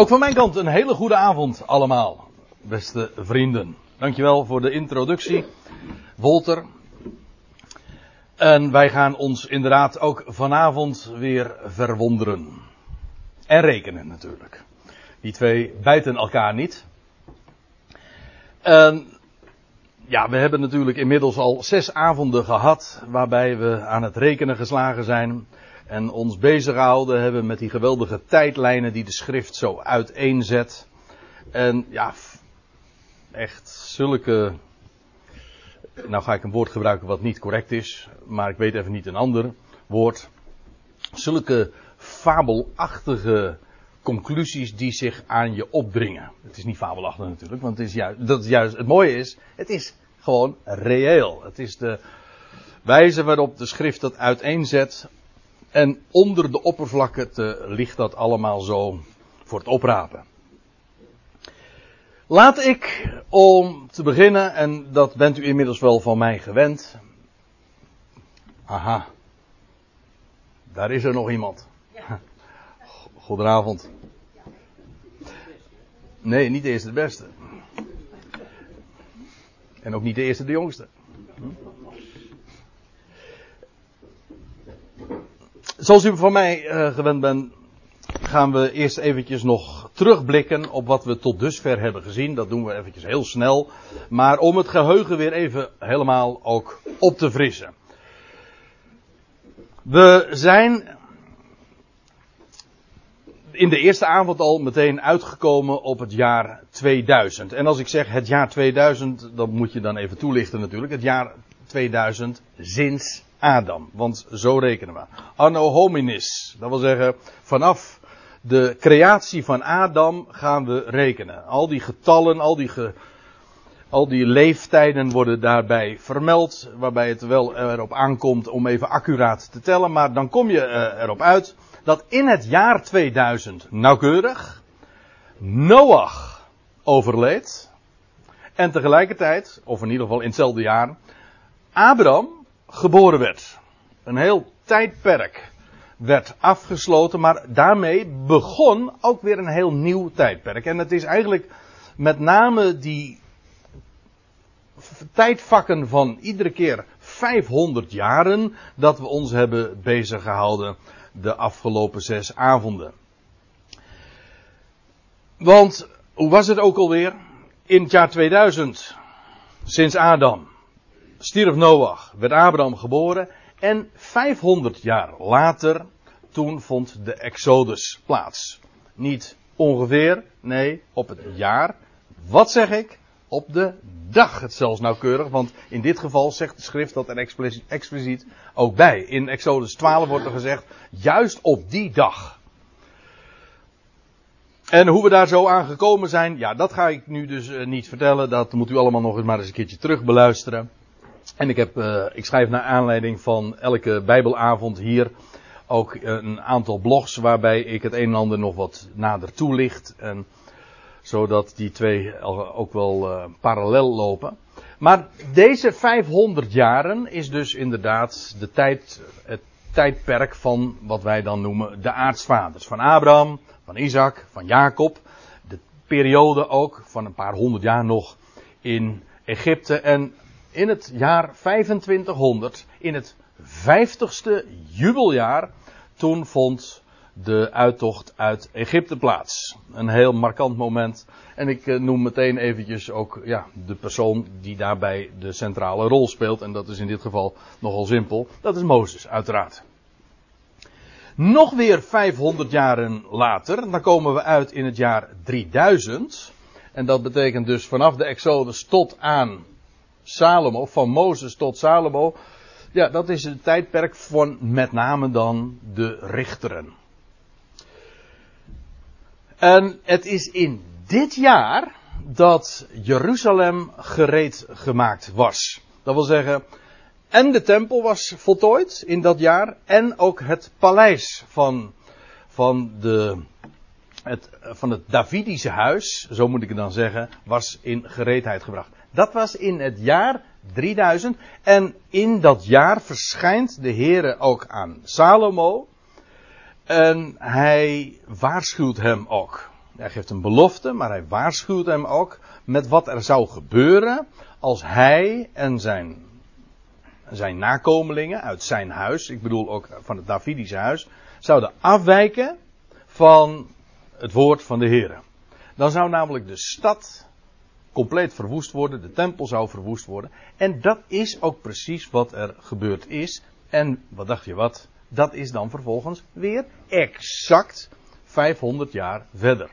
Ook van mijn kant een hele goede avond allemaal, beste vrienden. Dankjewel voor de introductie, Wolter. En wij gaan ons inderdaad ook vanavond weer verwonderen. En rekenen natuurlijk. Die twee bijten elkaar niet. Ja, we hebben natuurlijk inmiddels al zes avonden gehad waarbij we aan het rekenen geslagen zijn en ons bezighouden hebben met die geweldige tijdlijnen die de schrift zo uiteenzet. En ja, echt zulke. Nou ga ik een woord gebruiken wat niet correct is, maar ik weet even niet een ander woord. Zulke fabelachtige conclusies die zich aan je opdringen. Het is niet fabelachtig natuurlijk, want het is juist, dat is juist het mooie is, het is gewoon reëel. Het is de wijze waarop de schrift dat uiteenzet en onder de oppervlakte ligt dat allemaal zo voor het oprapen. Laat ik om te beginnen, en dat bent u inmiddels wel van mij gewend. Aha, daar is er nog iemand. Goedenavond. Nee, niet de eerste de beste. En ook niet de eerste de jongste. Zoals u van mij uh, gewend bent, gaan we eerst eventjes nog terugblikken op wat we tot dusver hebben gezien. Dat doen we eventjes heel snel. Maar om het geheugen weer even helemaal ook op te frissen. We zijn in de eerste avond al meteen uitgekomen op het jaar 2000. En als ik zeg het jaar 2000, dan moet je dan even toelichten natuurlijk. Het jaar 2000 sinds Adam. Want zo rekenen we. Anno hominis. Dat wil zeggen, vanaf de creatie van Adam gaan we rekenen. Al die getallen, al die, ge, al die leeftijden worden daarbij vermeld. Waarbij het wel erop aankomt om even accuraat te tellen. Maar dan kom je eh, erop uit dat in het jaar 2000 nauwkeurig Noach overleed. En tegelijkertijd, of in ieder geval in hetzelfde jaar, Abraham geboren werd. Een heel tijdperk werd afgesloten, maar daarmee begon ook weer een heel nieuw tijdperk. En het is eigenlijk met name die tijdvakken van iedere keer 500 jaren dat we ons hebben bezig gehouden de afgelopen zes avonden. Want, hoe was het ook alweer? In het jaar 2000, sinds Adam, stierf Noach, werd Abraham geboren en 500 jaar later, toen vond de Exodus plaats. Niet ongeveer, nee, op het jaar. Wat zeg ik? Op de dag het zelfs nauwkeurig, want in dit geval zegt de schrift dat er expliciet, expliciet ook bij. In Exodus 12 wordt er gezegd, juist op die dag. En hoe we daar zo aan gekomen zijn, ja, dat ga ik nu dus uh, niet vertellen. Dat moet u allemaal nog eens maar eens een keertje terug beluisteren. En ik, heb, uh, ik schrijf naar aanleiding van elke Bijbelavond hier ook een aantal blogs waarbij ik het een en ander nog wat nader toelicht. En zodat die twee ook wel uh, parallel lopen. Maar deze 500 jaren is dus inderdaad de tijd, het tijdperk van wat wij dan noemen de aartsvaders. Van Abraham, van Isaac, van Jacob. De periode ook van een paar honderd jaar nog in Egypte. En in het jaar 2500, in het vijftigste jubeljaar, toen vond de uittocht uit Egypte plaats. Een heel markant moment. En ik eh, noem meteen eventjes ook ja, de persoon die daarbij de centrale rol speelt. En dat is in dit geval nogal simpel. Dat is Mozes, uiteraard. Nog weer 500 jaren later, dan komen we uit in het jaar 3000. En dat betekent dus vanaf de Exodus tot aan Salomo, van Mozes tot Salomo. Ja, dat is het tijdperk van met name dan de richteren. En het is in dit jaar dat Jeruzalem gereed gemaakt was. Dat wil zeggen, en de tempel was voltooid in dat jaar, en ook het paleis van, van, de, het, van het Davidische huis, zo moet ik het dan zeggen, was in gereedheid gebracht. Dat was in het jaar 3000. En in dat jaar verschijnt de Heere ook aan Salomo. En hij waarschuwt hem ook. hij geeft een belofte, maar hij waarschuwt hem ook met wat er zou gebeuren als hij en zijn, zijn nakomelingen uit zijn huis, ik bedoel ook van het Davidische huis, zouden afwijken van het woord van de Heer. Dan zou namelijk de stad compleet verwoest worden, de tempel zou verwoest worden. En dat is ook precies wat er gebeurd is. En wat dacht je wat? Dat is dan vervolgens weer exact 500 jaar verder.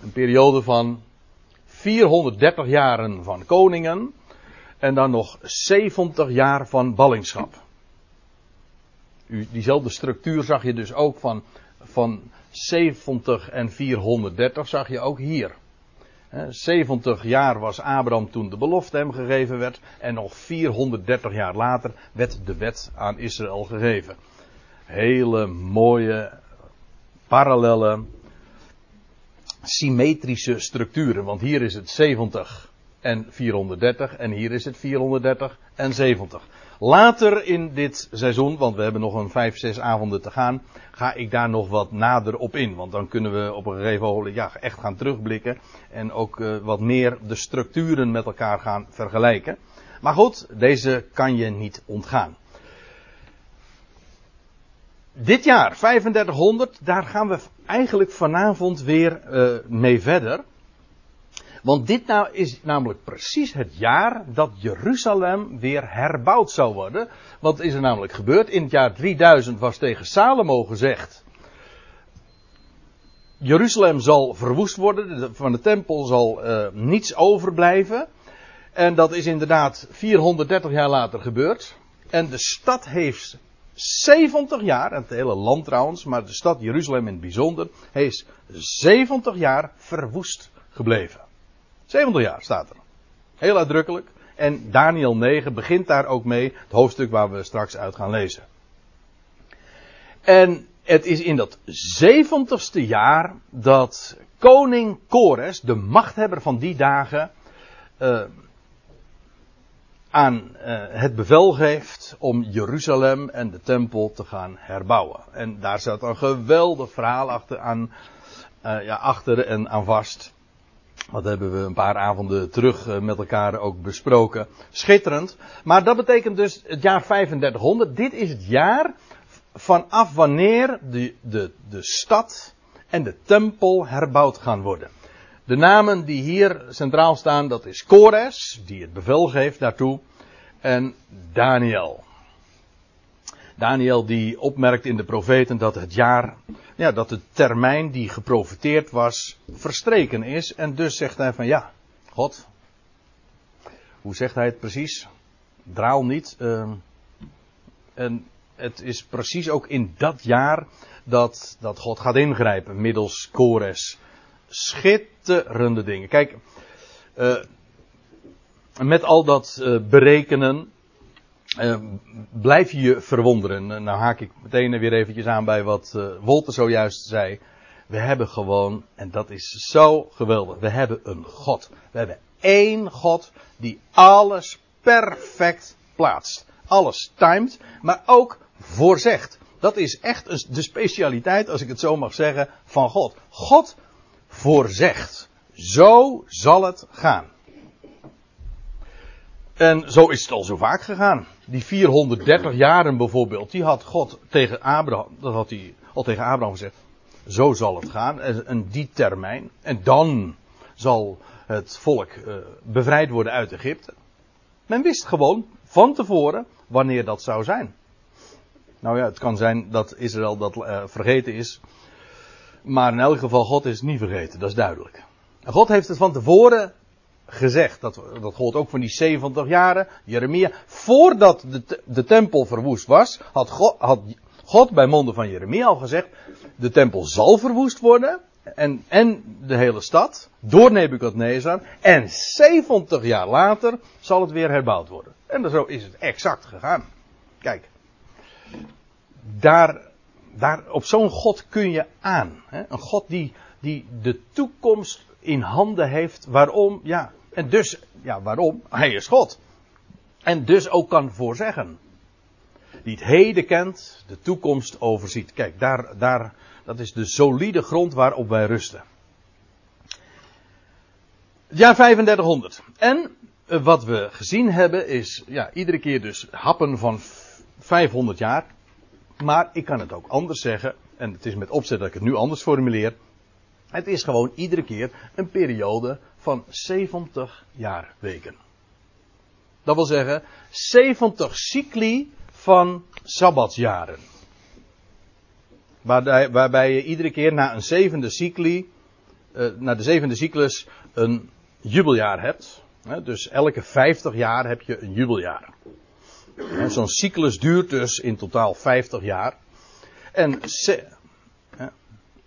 Een periode van 430 jaren van koningen en dan nog 70 jaar van ballingschap. U, diezelfde structuur zag je dus ook van, van 70 en 430 zag je ook hier. 70 jaar was Abraham toen de belofte hem gegeven werd. En nog 430 jaar later werd de wet aan Israël gegeven. Hele mooie, parallele, symmetrische structuren. Want hier is het 70 en 430 en hier is het 430 en 70. Later in dit seizoen, want we hebben nog een 5, 6 avonden te gaan, ga ik daar nog wat nader op in. Want dan kunnen we op een gegeven moment ja, echt gaan terugblikken en ook uh, wat meer de structuren met elkaar gaan vergelijken. Maar goed, deze kan je niet ontgaan. Dit jaar, 3500, daar gaan we eigenlijk vanavond weer uh, mee verder. Want dit nou is namelijk precies het jaar dat Jeruzalem weer herbouwd zou worden. Wat is er namelijk gebeurd? In het jaar 3000 was tegen Salomo gezegd. Jeruzalem zal verwoest worden, van de tempel zal uh, niets overblijven. En dat is inderdaad 430 jaar later gebeurd. En de stad heeft 70 jaar, het hele land trouwens, maar de stad Jeruzalem in het bijzonder, heeft 70 jaar verwoest gebleven. 70 jaar staat er. Heel uitdrukkelijk. En Daniel 9 begint daar ook mee, het hoofdstuk waar we straks uit gaan lezen. En het is in dat zeventigste jaar dat koning Kores, de machthebber van die dagen, uh, aan uh, het bevel geeft om Jeruzalem en de tempel te gaan herbouwen. En daar zat een geweldig verhaal achter, aan, uh, ja, achter en aan vast. Dat hebben we een paar avonden terug eh, met elkaar ook besproken. Schitterend. Maar dat betekent dus het jaar 3500. Dit is het jaar vanaf wanneer de, de, de stad en de tempel herbouwd gaan worden. De namen die hier centraal staan, dat is Kores, die het bevel geeft daartoe, en Daniel. Daniel die opmerkt in de profeten dat het jaar, ja, dat de termijn die geprofiteerd was, verstreken is. En dus zegt hij van ja, God, hoe zegt hij het precies? Draal niet. Uh, en het is precies ook in dat jaar dat, dat God gaat ingrijpen middels Kores. Schitterende dingen. Kijk, uh, met al dat uh, berekenen uh, blijf je je verwonderen. Nou haak ik meteen weer eventjes aan bij wat uh, Wolter zojuist zei. We hebben gewoon, en dat is zo geweldig, we hebben een God. We hebben één God die alles perfect plaatst. Alles timed, maar ook voorzegt. Dat is echt de specialiteit, als ik het zo mag zeggen, van God. God voorzegt. Zo zal het gaan. En zo is het al zo vaak gegaan. Die 430 jaren bijvoorbeeld, die had God tegen Abraham, dat had hij al tegen Abraham gezegd. Zo zal het gaan, en die termijn. En dan zal het volk uh, bevrijd worden uit Egypte. Men wist gewoon van tevoren wanneer dat zou zijn. Nou ja, het kan zijn dat Israël dat uh, vergeten is. Maar in elk geval, God is niet vergeten, dat is duidelijk. En God heeft het van tevoren gezegd. Dat, dat gold ook van die 70 jaren. Jeremia. Voordat de, de tempel verwoest was, had God, had God bij monden van Jeremia al gezegd. De tempel zal verwoest worden. En, en de hele stad. Door Nebukadnezar. En 70 jaar later zal het weer herbouwd worden. En zo is het exact gegaan. Kijk. Daar, daar, op zo'n God kun je aan. Hè? Een God die, die de toekomst in handen heeft. Waarom? Ja. En dus, ja, waarom? Hij is God. En dus ook kan voorzeggen. die het heden kent, de toekomst overziet. Kijk, daar, daar, dat is de solide grond waarop wij rusten. Het jaar 3500. En eh, wat we gezien hebben is, ja, iedere keer dus happen van 500 jaar. Maar ik kan het ook anders zeggen, en het is met opzet dat ik het nu anders formuleer. Het is gewoon iedere keer een periode van 70 jaarweken. Dat wil zeggen 70 cycli van sabbatsjaren. Waarbij, waarbij je iedere keer na een zevende cycli, uh, na de zevende cyclus, een jubeljaar hebt. Dus elke 50 jaar heb je een jubeljaar. Zo'n cyclus duurt dus in totaal 50 jaar. En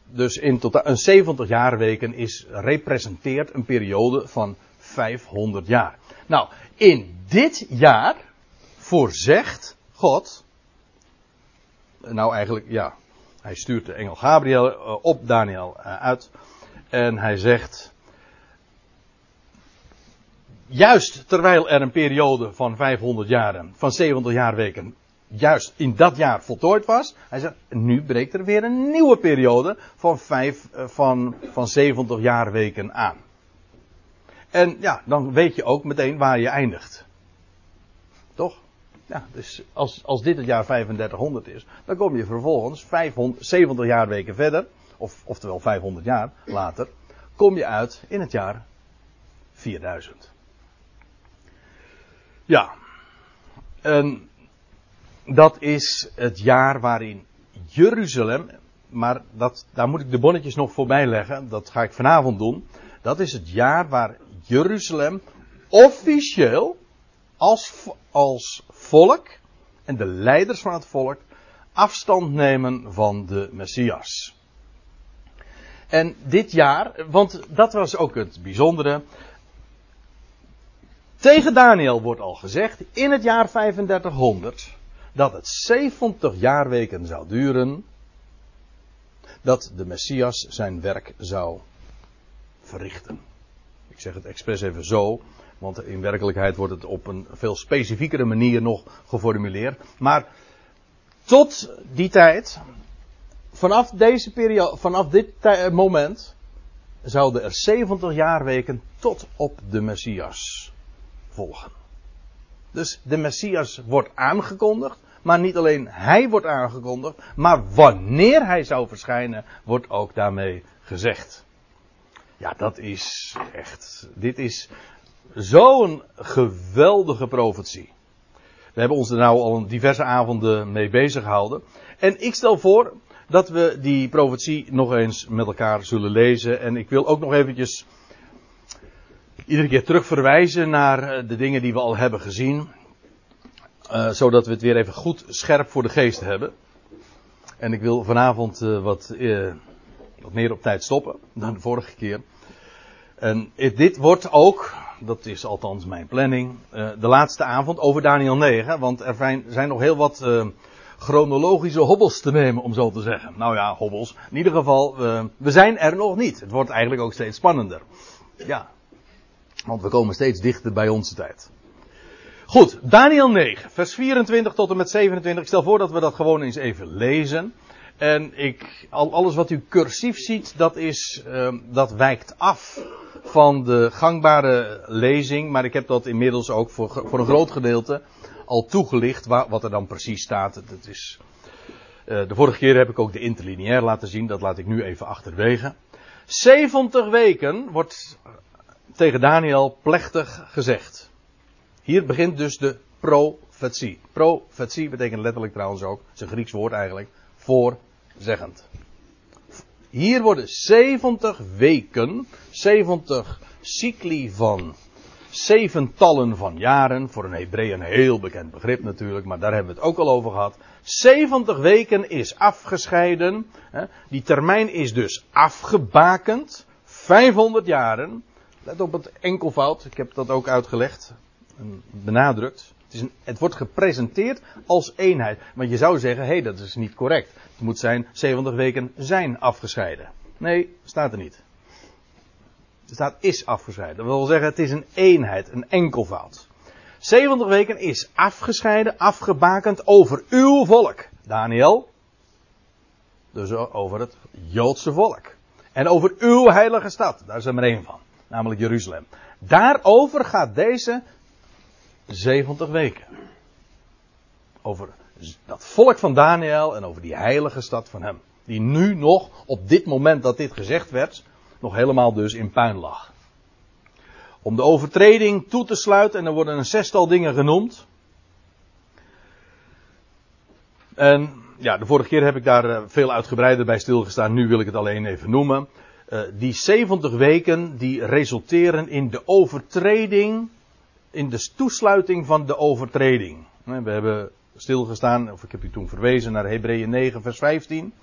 dus in totaal een 70 jaarweken is representeert een periode van 500 jaar. Nou, in dit jaar voorzegt God. Nou, eigenlijk, ja. Hij stuurt de engel Gabriel eh, op Daniel eh, uit. En hij zegt. Juist terwijl er een periode van 500 jaren, van 70 jaarweken, juist in dat jaar voltooid was. Hij zegt, nu breekt er weer een nieuwe periode van, vijf, eh, van, van 70 jaarweken aan. En ja, dan weet je ook meteen waar je eindigt. Toch? Ja, dus als, als dit het jaar 3500 is, dan kom je vervolgens 500, 70 jaarweken verder, of, oftewel 500 jaar later, kom je uit in het jaar 4000. Ja. En dat is het jaar waarin Jeruzalem, maar dat, daar moet ik de bonnetjes nog voorbij leggen, dat ga ik vanavond doen. Dat is het jaar waar Jeruzalem officieel als, als volk en de leiders van het volk afstand nemen van de Messias. En dit jaar, want dat was ook het bijzondere. Tegen Daniel wordt al gezegd in het jaar 3500 dat het 70 jaarweken zou duren dat de Messias zijn werk zou verrichten. Ik zeg het expres even zo, want in werkelijkheid wordt het op een veel specifiekere manier nog geformuleerd. Maar tot die tijd, vanaf deze periode, vanaf dit moment, zouden er 70 jaarweken tot op de Messias volgen. Dus de Messias wordt aangekondigd, maar niet alleen hij wordt aangekondigd, maar wanneer hij zou verschijnen, wordt ook daarmee gezegd. Ja, dat is echt. Dit is zo'n geweldige profetie. We hebben ons er nou al diverse avonden mee bezig gehouden. En ik stel voor dat we die profetie nog eens met elkaar zullen lezen. En ik wil ook nog eventjes iedere keer terugverwijzen naar eh, de dingen die we al hebben gezien. Uh, zodat we het weer even goed scherp voor de geest hebben. En ik wil vanavond uh, wat, uh, wat meer op tijd stoppen dan de vorige keer. En dit wordt ook, dat is althans mijn planning, de laatste avond over Daniel 9. Want er zijn nog heel wat chronologische hobbels te nemen, om zo te zeggen. Nou ja, hobbels. In ieder geval, we zijn er nog niet. Het wordt eigenlijk ook steeds spannender. Ja. Want we komen steeds dichter bij onze tijd. Goed, Daniel 9, vers 24 tot en met 27. Ik stel voor dat we dat gewoon eens even lezen. En ik, alles wat u cursief ziet, dat, is, uh, dat wijkt af van de gangbare lezing. Maar ik heb dat inmiddels ook voor, voor een groot gedeelte al toegelicht, wat er dan precies staat. Dat is, uh, de vorige keer heb ik ook de interlineair laten zien, dat laat ik nu even achterwege. 70 weken wordt tegen Daniel plechtig gezegd. Hier begint dus de profetie. Profetie betekent letterlijk trouwens ook, het is een Grieks woord eigenlijk, voorzeggend. Hier worden 70 weken, 70 cycli van zeventallen van jaren, voor een Hebreeën een heel bekend begrip natuurlijk, maar daar hebben we het ook al over gehad. 70 weken is afgescheiden, die termijn is dus afgebakend, 500 jaren. Let op het enkelvoud, ik heb dat ook uitgelegd benadrukt. Het, is een, het wordt gepresenteerd als eenheid. Want je zou zeggen, hé, hey, dat is niet correct. Het moet zijn, 70 weken zijn afgescheiden. Nee, staat er niet. Er staat is afgescheiden. Dat wil zeggen, het is een eenheid, een enkelvoud. 70 weken is afgescheiden, afgebakend over uw volk. Daniel. Dus over het Joodse volk. En over uw heilige stad. Daar is er één van. Namelijk Jeruzalem. Daarover gaat deze 70 weken. Over dat volk van Daniel en over die heilige stad van hem. Die nu nog, op dit moment dat dit gezegd werd, nog helemaal dus in puin lag. Om de overtreding toe te sluiten, en er worden een zestal dingen genoemd. En ja, de vorige keer heb ik daar eh, veel uitgebreider bij stilgestaan, nu wil ik het alleen even noemen. Uh, die 70 weken die resulteren in de overtreding, in de toesluiting van de overtreding. We hebben stilgestaan, of ik heb u toen verwezen naar Hebreeën 9, vers 15.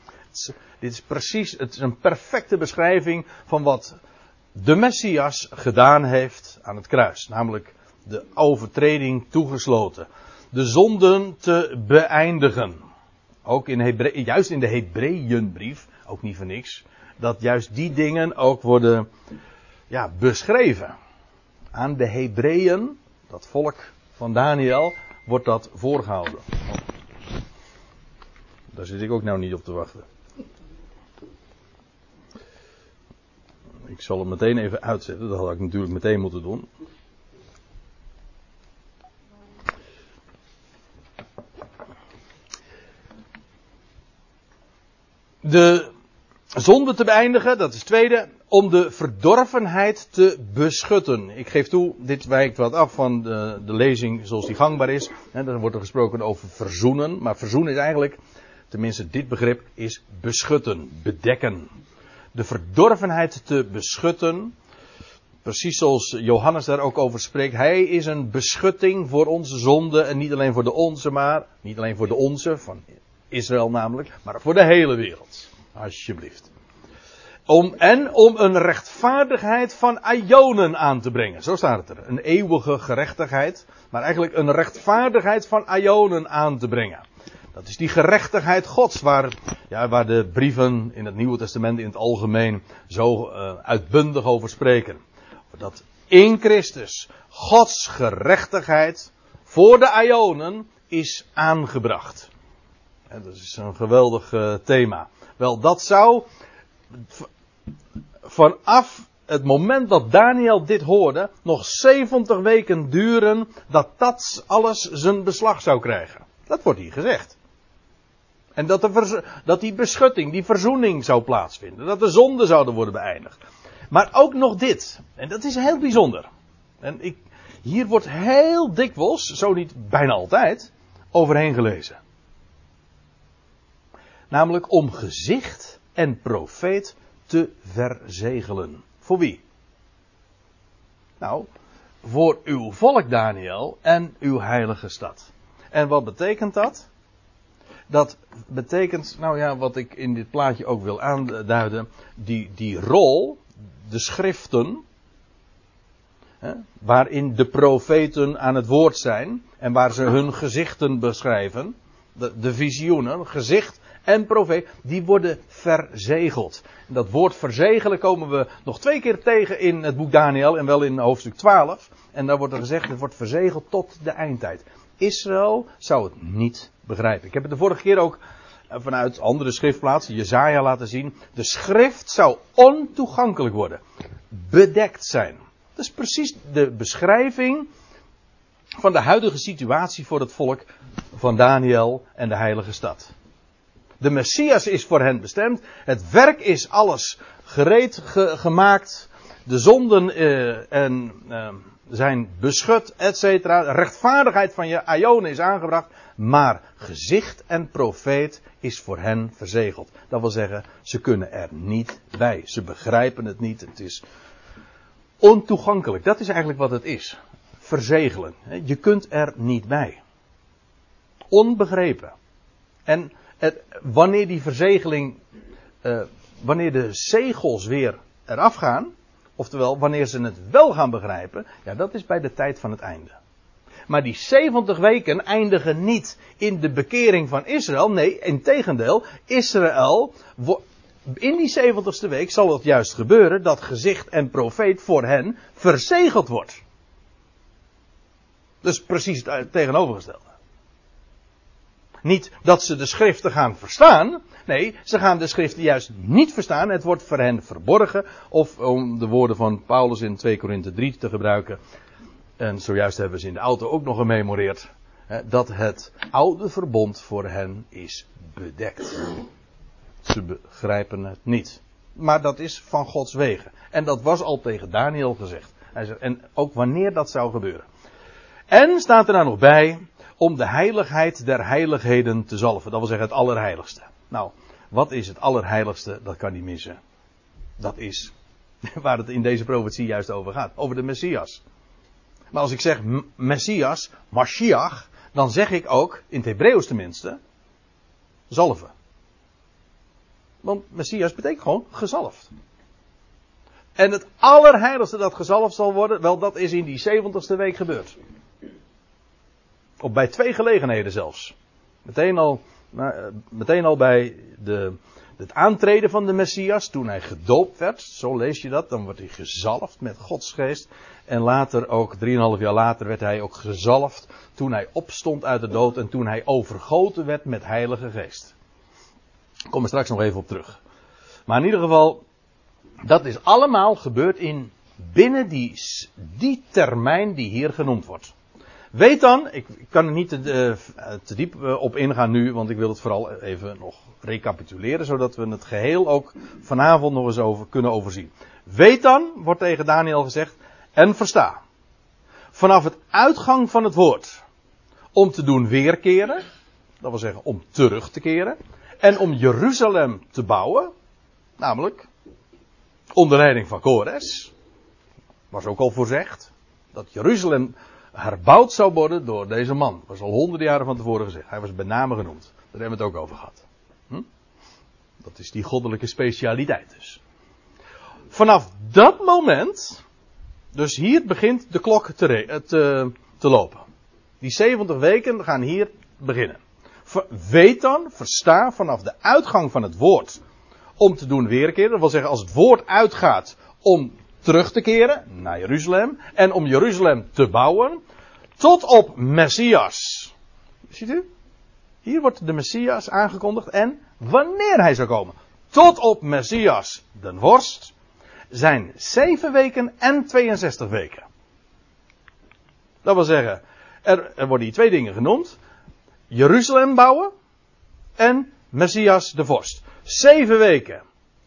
dit is precies, het is een perfecte beschrijving van wat de Messias gedaan heeft aan het kruis. Namelijk de overtreding toegesloten. De zonden te beëindigen. Ook in Hebre juist in de Hebreeënbrief, ook niet voor niks, dat juist die dingen ook worden ja, beschreven. Aan de Hebreeën, dat volk van Daniel, wordt dat voorgehouden. Daar zit ik ook nou niet op te wachten. Ik zal hem meteen even uitzetten, dat had ik natuurlijk meteen moeten doen. De zonde te beëindigen, dat is het tweede, om de verdorvenheid te beschutten. Ik geef toe, dit wijkt wat af van de, de lezing zoals die gangbaar is. Dan wordt er gesproken over verzoenen, maar verzoenen is eigenlijk, tenminste dit begrip, is beschutten, bedekken. De verdorvenheid te beschutten, precies zoals Johannes daar ook over spreekt. Hij is een beschutting voor onze zonde en niet alleen voor de onze, maar niet alleen voor de onze, van Israël namelijk, maar voor de hele wereld. Alsjeblieft. Om, en om een rechtvaardigheid van Ionen aan te brengen. Zo staat het er. Een eeuwige gerechtigheid. Maar eigenlijk een rechtvaardigheid van Ionen aan te brengen. Dat is die gerechtigheid Gods. Waar, ja, waar de brieven in het Nieuwe Testament in het algemeen zo uh, uitbundig over spreken. Dat in Christus Gods gerechtigheid voor de Ionen is aangebracht. En dat is een geweldig uh, thema. Wel, dat zou vanaf het moment dat Daniel dit hoorde, nog 70 weken duren dat dat alles zijn beslag zou krijgen. Dat wordt hier gezegd. En dat, de dat die beschutting, die verzoening zou plaatsvinden. Dat de zonden zouden worden beëindigd. Maar ook nog dit. En dat is heel bijzonder. En ik, hier wordt heel dikwijls, zo niet bijna altijd, overheen gelezen. Namelijk om gezicht en profeet te verzegelen. Voor wie? Nou, voor uw volk Daniel en uw heilige stad. En wat betekent dat? Dat betekent, nou ja, wat ik in dit plaatje ook wil aanduiden, die, die rol, de schriften, hè, waarin de profeten aan het woord zijn en waar ze hun gezichten beschrijven, de, de visioenen, gezicht en profeet, die worden verzegeld. Dat woord verzegelen komen we nog twee keer tegen in het boek Daniel en wel in hoofdstuk 12. En daar wordt er gezegd, het wordt verzegeld tot de eindtijd. Israël zou het niet begrijpen. Ik heb het de vorige keer ook eh, vanuit andere schriftplaatsen, Jezaja, laten zien. De schrift zou ontoegankelijk worden. Bedekt zijn. Dat is precies de beschrijving van de huidige situatie voor het volk van Daniel en de heilige stad. De Messias is voor hen bestemd. Het werk is alles gereed gemaakt. De zonden uh, en, uh, zijn beschut, etc. De rechtvaardigheid van je Aion is aangebracht. Maar gezicht en profeet is voor hen verzegeld. Dat wil zeggen, ze kunnen er niet bij. Ze begrijpen het niet. Het is ontoegankelijk. Dat is eigenlijk wat het is. Verzegelen. Je kunt er niet bij. Onbegrepen. En het, wanneer die verzegeling, uh, wanneer de zegels weer eraf gaan, oftewel wanneer ze het wel gaan begrijpen, ja, dat is bij de tijd van het einde. Maar die 70 weken eindigen niet in de bekering van Israël. Nee, in tegendeel, Israël, in die 70ste week zal het juist gebeuren dat gezicht en profeet voor hen verzegeld wordt. Dus precies het tegenovergestelde. Niet dat ze de schriften gaan verstaan. Nee, ze gaan de schriften juist niet verstaan. Het wordt voor hen verborgen. Of om de woorden van Paulus in 2 Korinthe 3 te gebruiken. En zojuist hebben ze in de auto ook nog gememoreerd. Dat het oude verbond voor hen is bedekt. Ze begrijpen het niet. Maar dat is van Gods wegen. En dat was al tegen Daniel gezegd. Hij en ook wanneer dat zou gebeuren. En staat er daar nog bij, om de heiligheid der heiligheden te zalven. Dat wil zeggen het allerheiligste. Nou, wat is het allerheiligste? Dat kan niet missen. Dat is waar het in deze profetie juist over gaat. Over de Messias. Maar als ik zeg Messias, Mashiach, dan zeg ik ook, in het Hebreeuws tenminste, zalven. Want Messias betekent gewoon gezalfd. En het allerheiligste dat gezalfd zal worden, wel dat is in die zeventigste week gebeurd. Of bij twee gelegenheden zelfs. Meteen al, eh, meteen al bij de, het aantreden van de Messias, toen hij gedoopt werd, zo lees je dat, dan wordt hij gezalfd met Gods geest. En later ook, drieënhalf jaar later, werd hij ook gezalfd toen hij opstond uit de dood en toen hij overgoten werd met Heilige Geest. Ik kom er straks nog even op terug. Maar in ieder geval, dat is allemaal gebeurd in binnen die, die termijn die hier genoemd wordt. Weet dan, ik, kan er niet te, eh, te, diep eh, op ingaan nu, want ik wil het vooral even nog recapituleren, zodat we het geheel ook vanavond nog eens over kunnen overzien. Weet dan, wordt tegen Daniel gezegd, en versta. Vanaf het uitgang van het woord, om te doen weerkeren, dat wil zeggen om terug te keren, en om Jeruzalem te bouwen, namelijk onder leiding van Kores, was ook al voorzegd, dat Jeruzalem herbouwd zou worden door deze man. Dat was al honderden jaren van tevoren gezegd. Hij was bij name genoemd. Daar hebben we het ook over gehad. Hm? Dat is die goddelijke specialiteit dus. Vanaf dat moment, dus hier begint de klok te, te, te lopen. Die 70 weken gaan hier beginnen. Weet dan, versta vanaf de uitgang van het woord om te doen weerkeren. Dat wil zeggen, als het woord uitgaat om terug te keren naar Jeruzalem en om Jeruzalem te bouwen tot op Messias. Ziet u? Hier wordt de Messias aangekondigd en wanneer hij zou komen. Tot op Messias, de worst, zijn 7 weken en 62 weken. Dat wil zeggen, er, er worden hier twee dingen genoemd. Jeruzalem bouwen en Messias de vorst. Zeven weken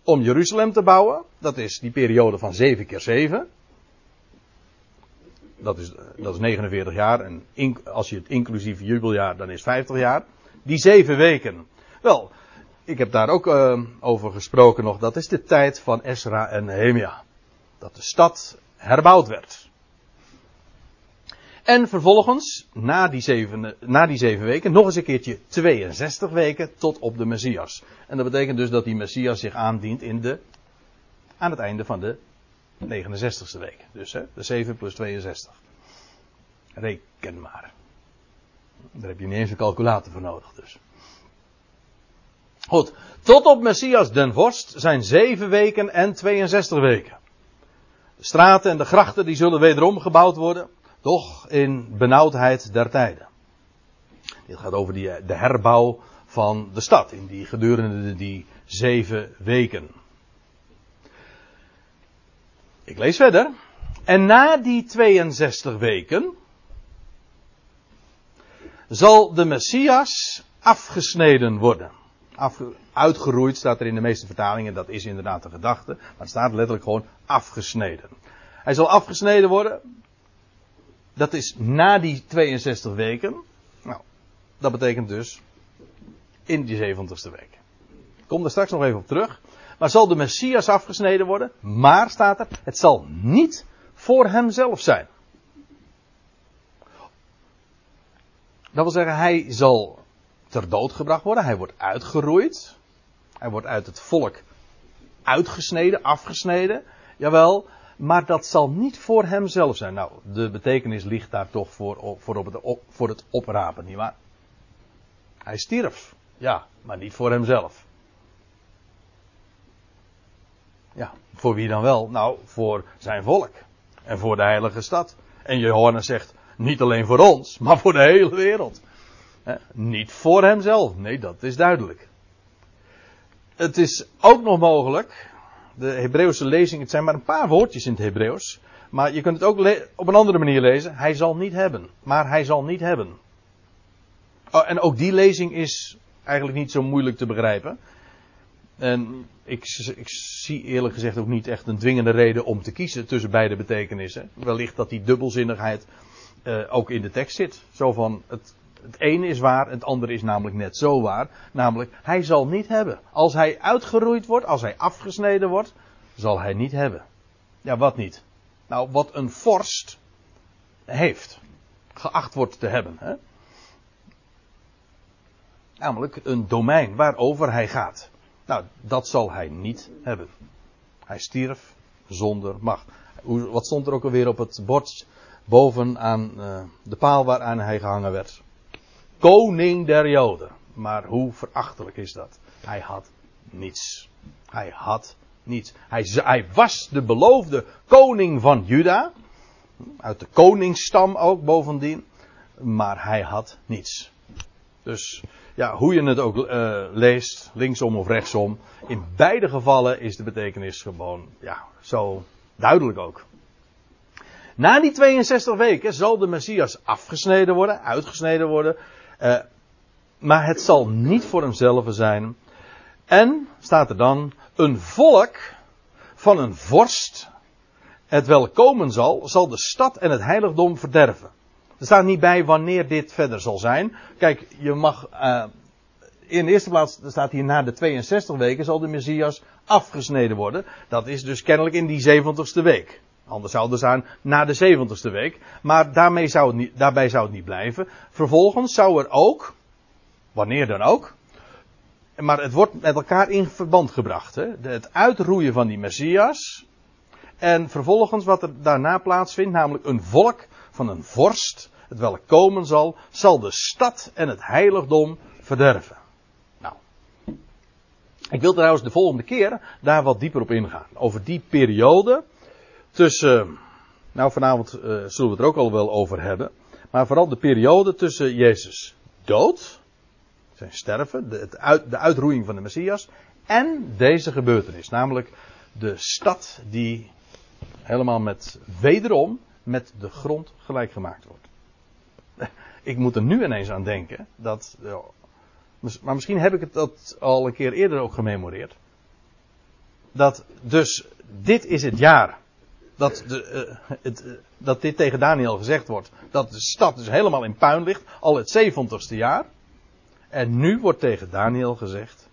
om Jeruzalem te bouwen. Dat is die periode van 7 keer 7. Dat is, dat is 49 jaar. En als je het inclusief jubeljaar, dan is 50 jaar. Die zeven weken. Wel, ik heb daar ook uh, over gesproken nog. Dat is de tijd van Esra en Nehemia. Dat de stad herbouwd werd. En vervolgens, na die, zeven, na die zeven weken, nog eens een keertje 62 weken tot op de Messias. En dat betekent dus dat die Messias zich aandient in de, aan het einde van de 69ste week. Dus hè, de 7 plus 62. Reken maar. Daar heb je niet eens een calculator voor nodig dus. Goed, tot op Messias den Vorst zijn 7 weken en 62 weken. De straten en de grachten die zullen wederom gebouwd worden. Toch in benauwdheid der tijden. Dit gaat over die, de herbouw van de stad in die gedurende die zeven weken. Ik lees verder. En na die 62 weken zal de Messias afgesneden worden. Afge, uitgeroeid staat er in de meeste vertalingen, dat is inderdaad de gedachte, maar het staat letterlijk gewoon afgesneden. Hij zal afgesneden worden dat is na die 62 weken. Nou, dat betekent dus in die 70ste week. Ik kom er straks nog even op terug. Maar zal de Messias afgesneden worden? Maar staat er, het zal niet voor hemzelf zijn. Dat wil zeggen, hij zal ter dood gebracht worden. Hij wordt uitgeroeid. Hij wordt uit het volk uitgesneden, afgesneden. Jawel, maar dat zal niet voor hemzelf zijn. Nou, de betekenis ligt daar toch voor, voor, op het, voor het oprapen, nietwaar? Hij stierf, ja, maar niet voor hemzelf. Ja, voor wie dan wel? Nou, voor zijn volk. En voor de heilige stad. En Johannes zegt, Niet alleen voor ons, maar voor de hele wereld. Niet voor hemzelf, nee, dat is duidelijk. Het is ook nog mogelijk, de Hebreeuwse lezing, het zijn maar een paar woordjes in het Hebreeuws, maar je kunt het ook op een andere manier lezen. Hij zal niet hebben, maar hij zal niet hebben. Oh, en ook die lezing is eigenlijk niet zo moeilijk te begrijpen. En ik, ik, zie eerlijk gezegd ook niet echt een dwingende reden om te kiezen tussen beide betekenissen. Wellicht dat die dubbelzinnigheid uh, ook in de tekst zit. Zo van het, het ene is waar, het andere is namelijk net zo waar. Namelijk, hij zal niet hebben. Als hij uitgeroeid wordt, als hij afgesneden wordt, zal hij niet hebben. Ja, wat niet? Nou, wat een vorst heeft. Geacht wordt te hebben. Hè? Namelijk een domein waarover hij gaat. Nou, dat zal hij niet hebben. Hij stierf zonder macht. Wat stond er ook alweer op het bord boven aan uh, de paal waaraan hij gehangen werd? Koning der Joden. Maar hoe verachtelijk is dat? Hij had niets. Hij had niets. Hij, hij was de beloofde koning van Juda. Uit de koningsstam ook bovendien. Maar hij had niets. Dus ja, hoe je het ook uh, leest, linksom of rechtsom, in beide gevallen is de betekenis gewoon, ja, zo duidelijk ook. Na die 62 weken zal de Messias afgesneden worden, uitgesneden worden, uh, maar het zal niet voor hemzelf zijn. En, staat er dan, een volk van een vorst, het wel komen zal, zal de stad en het heiligdom verderven. Er staat niet bij wanneer dit verder zal zijn. Kijk, je mag. Uh, in de eerste plaats staat hier na de 62 weken zal de Messias afgesneden worden. Dat is dus kennelijk in die 70ste week. Anders zou het zijn na de 70ste week. Maar daarmee zou het niet, daarbij zou het niet blijven. Vervolgens zou er ook, wanneer dan ook. Maar het wordt met elkaar in verband gebracht. Hè? Het uitroeien van die Messias. En vervolgens wat er daarna plaatsvindt, namelijk een volk van een vorst, het welk komen zal, zal de stad en het heiligdom verderven. Nou. Ik wil trouwens de volgende keer daar wat dieper op ingaan. Over die periode tussen, nou vanavond uh, zullen we het er ook al wel over hebben. Maar vooral de periode tussen Jezus dood, zijn sterven, de, de uitroeiing van de Messias en deze gebeurtenis. Namelijk de stad die helemaal met wederom met de grond gelijk gemaakt wordt. Ik moet er nu ineens aan denken dat. Maar misschien heb ik het dat al een keer eerder ook gememoreerd. Dat dus dit is het jaar. Dat, de, uh, het, uh, dat dit tegen Daniel gezegd wordt. Dat de stad dus helemaal in puin ligt. Al het 70ste jaar. En nu wordt tegen Daniel gezegd.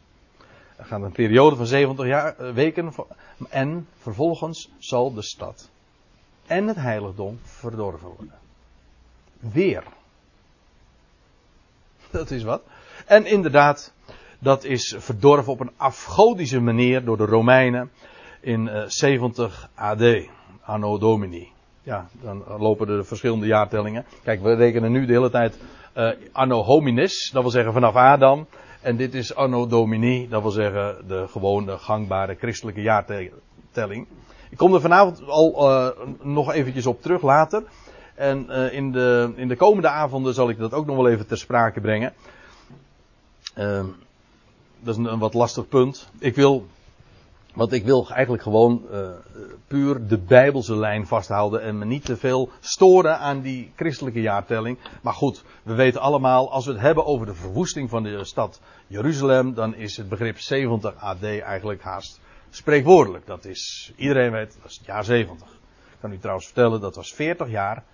Er gaat een periode van 70 jaar, uh, weken. En vervolgens zal de stad en het heiligdom verdorven worden. Weer. Dat is wat. En inderdaad, dat is verdorven op een afgodische manier door de Romeinen in uh, 70 AD, Anno Domini. Ja, dan lopen de verschillende jaartellingen. Kijk, we rekenen nu de hele tijd uh, Anno Hominis, dat wil zeggen vanaf Adam. En dit is Anno Domini, dat wil zeggen de gewone gangbare christelijke jaartelling. Ik kom er vanavond al uh, nog eventjes op terug later. En uh, in, de, in de komende avonden zal ik dat ook nog wel even ter sprake brengen. Uh, dat is een, wat lastig punt. Ik wil, want ik wil eigenlijk gewoon uh, puur de Bijbelse lijn vasthouden en me niet te veel storen aan die christelijke jaartelling. Maar goed, we weten allemaal, als we het hebben over de verwoesting van de stad Jeruzalem, dan is het begrip 70 AD eigenlijk haast spreekwoordelijk. Dat is, iedereen weet, dat is het jaar 70. Ik kan u trouwens vertellen, dat was 40 jaar.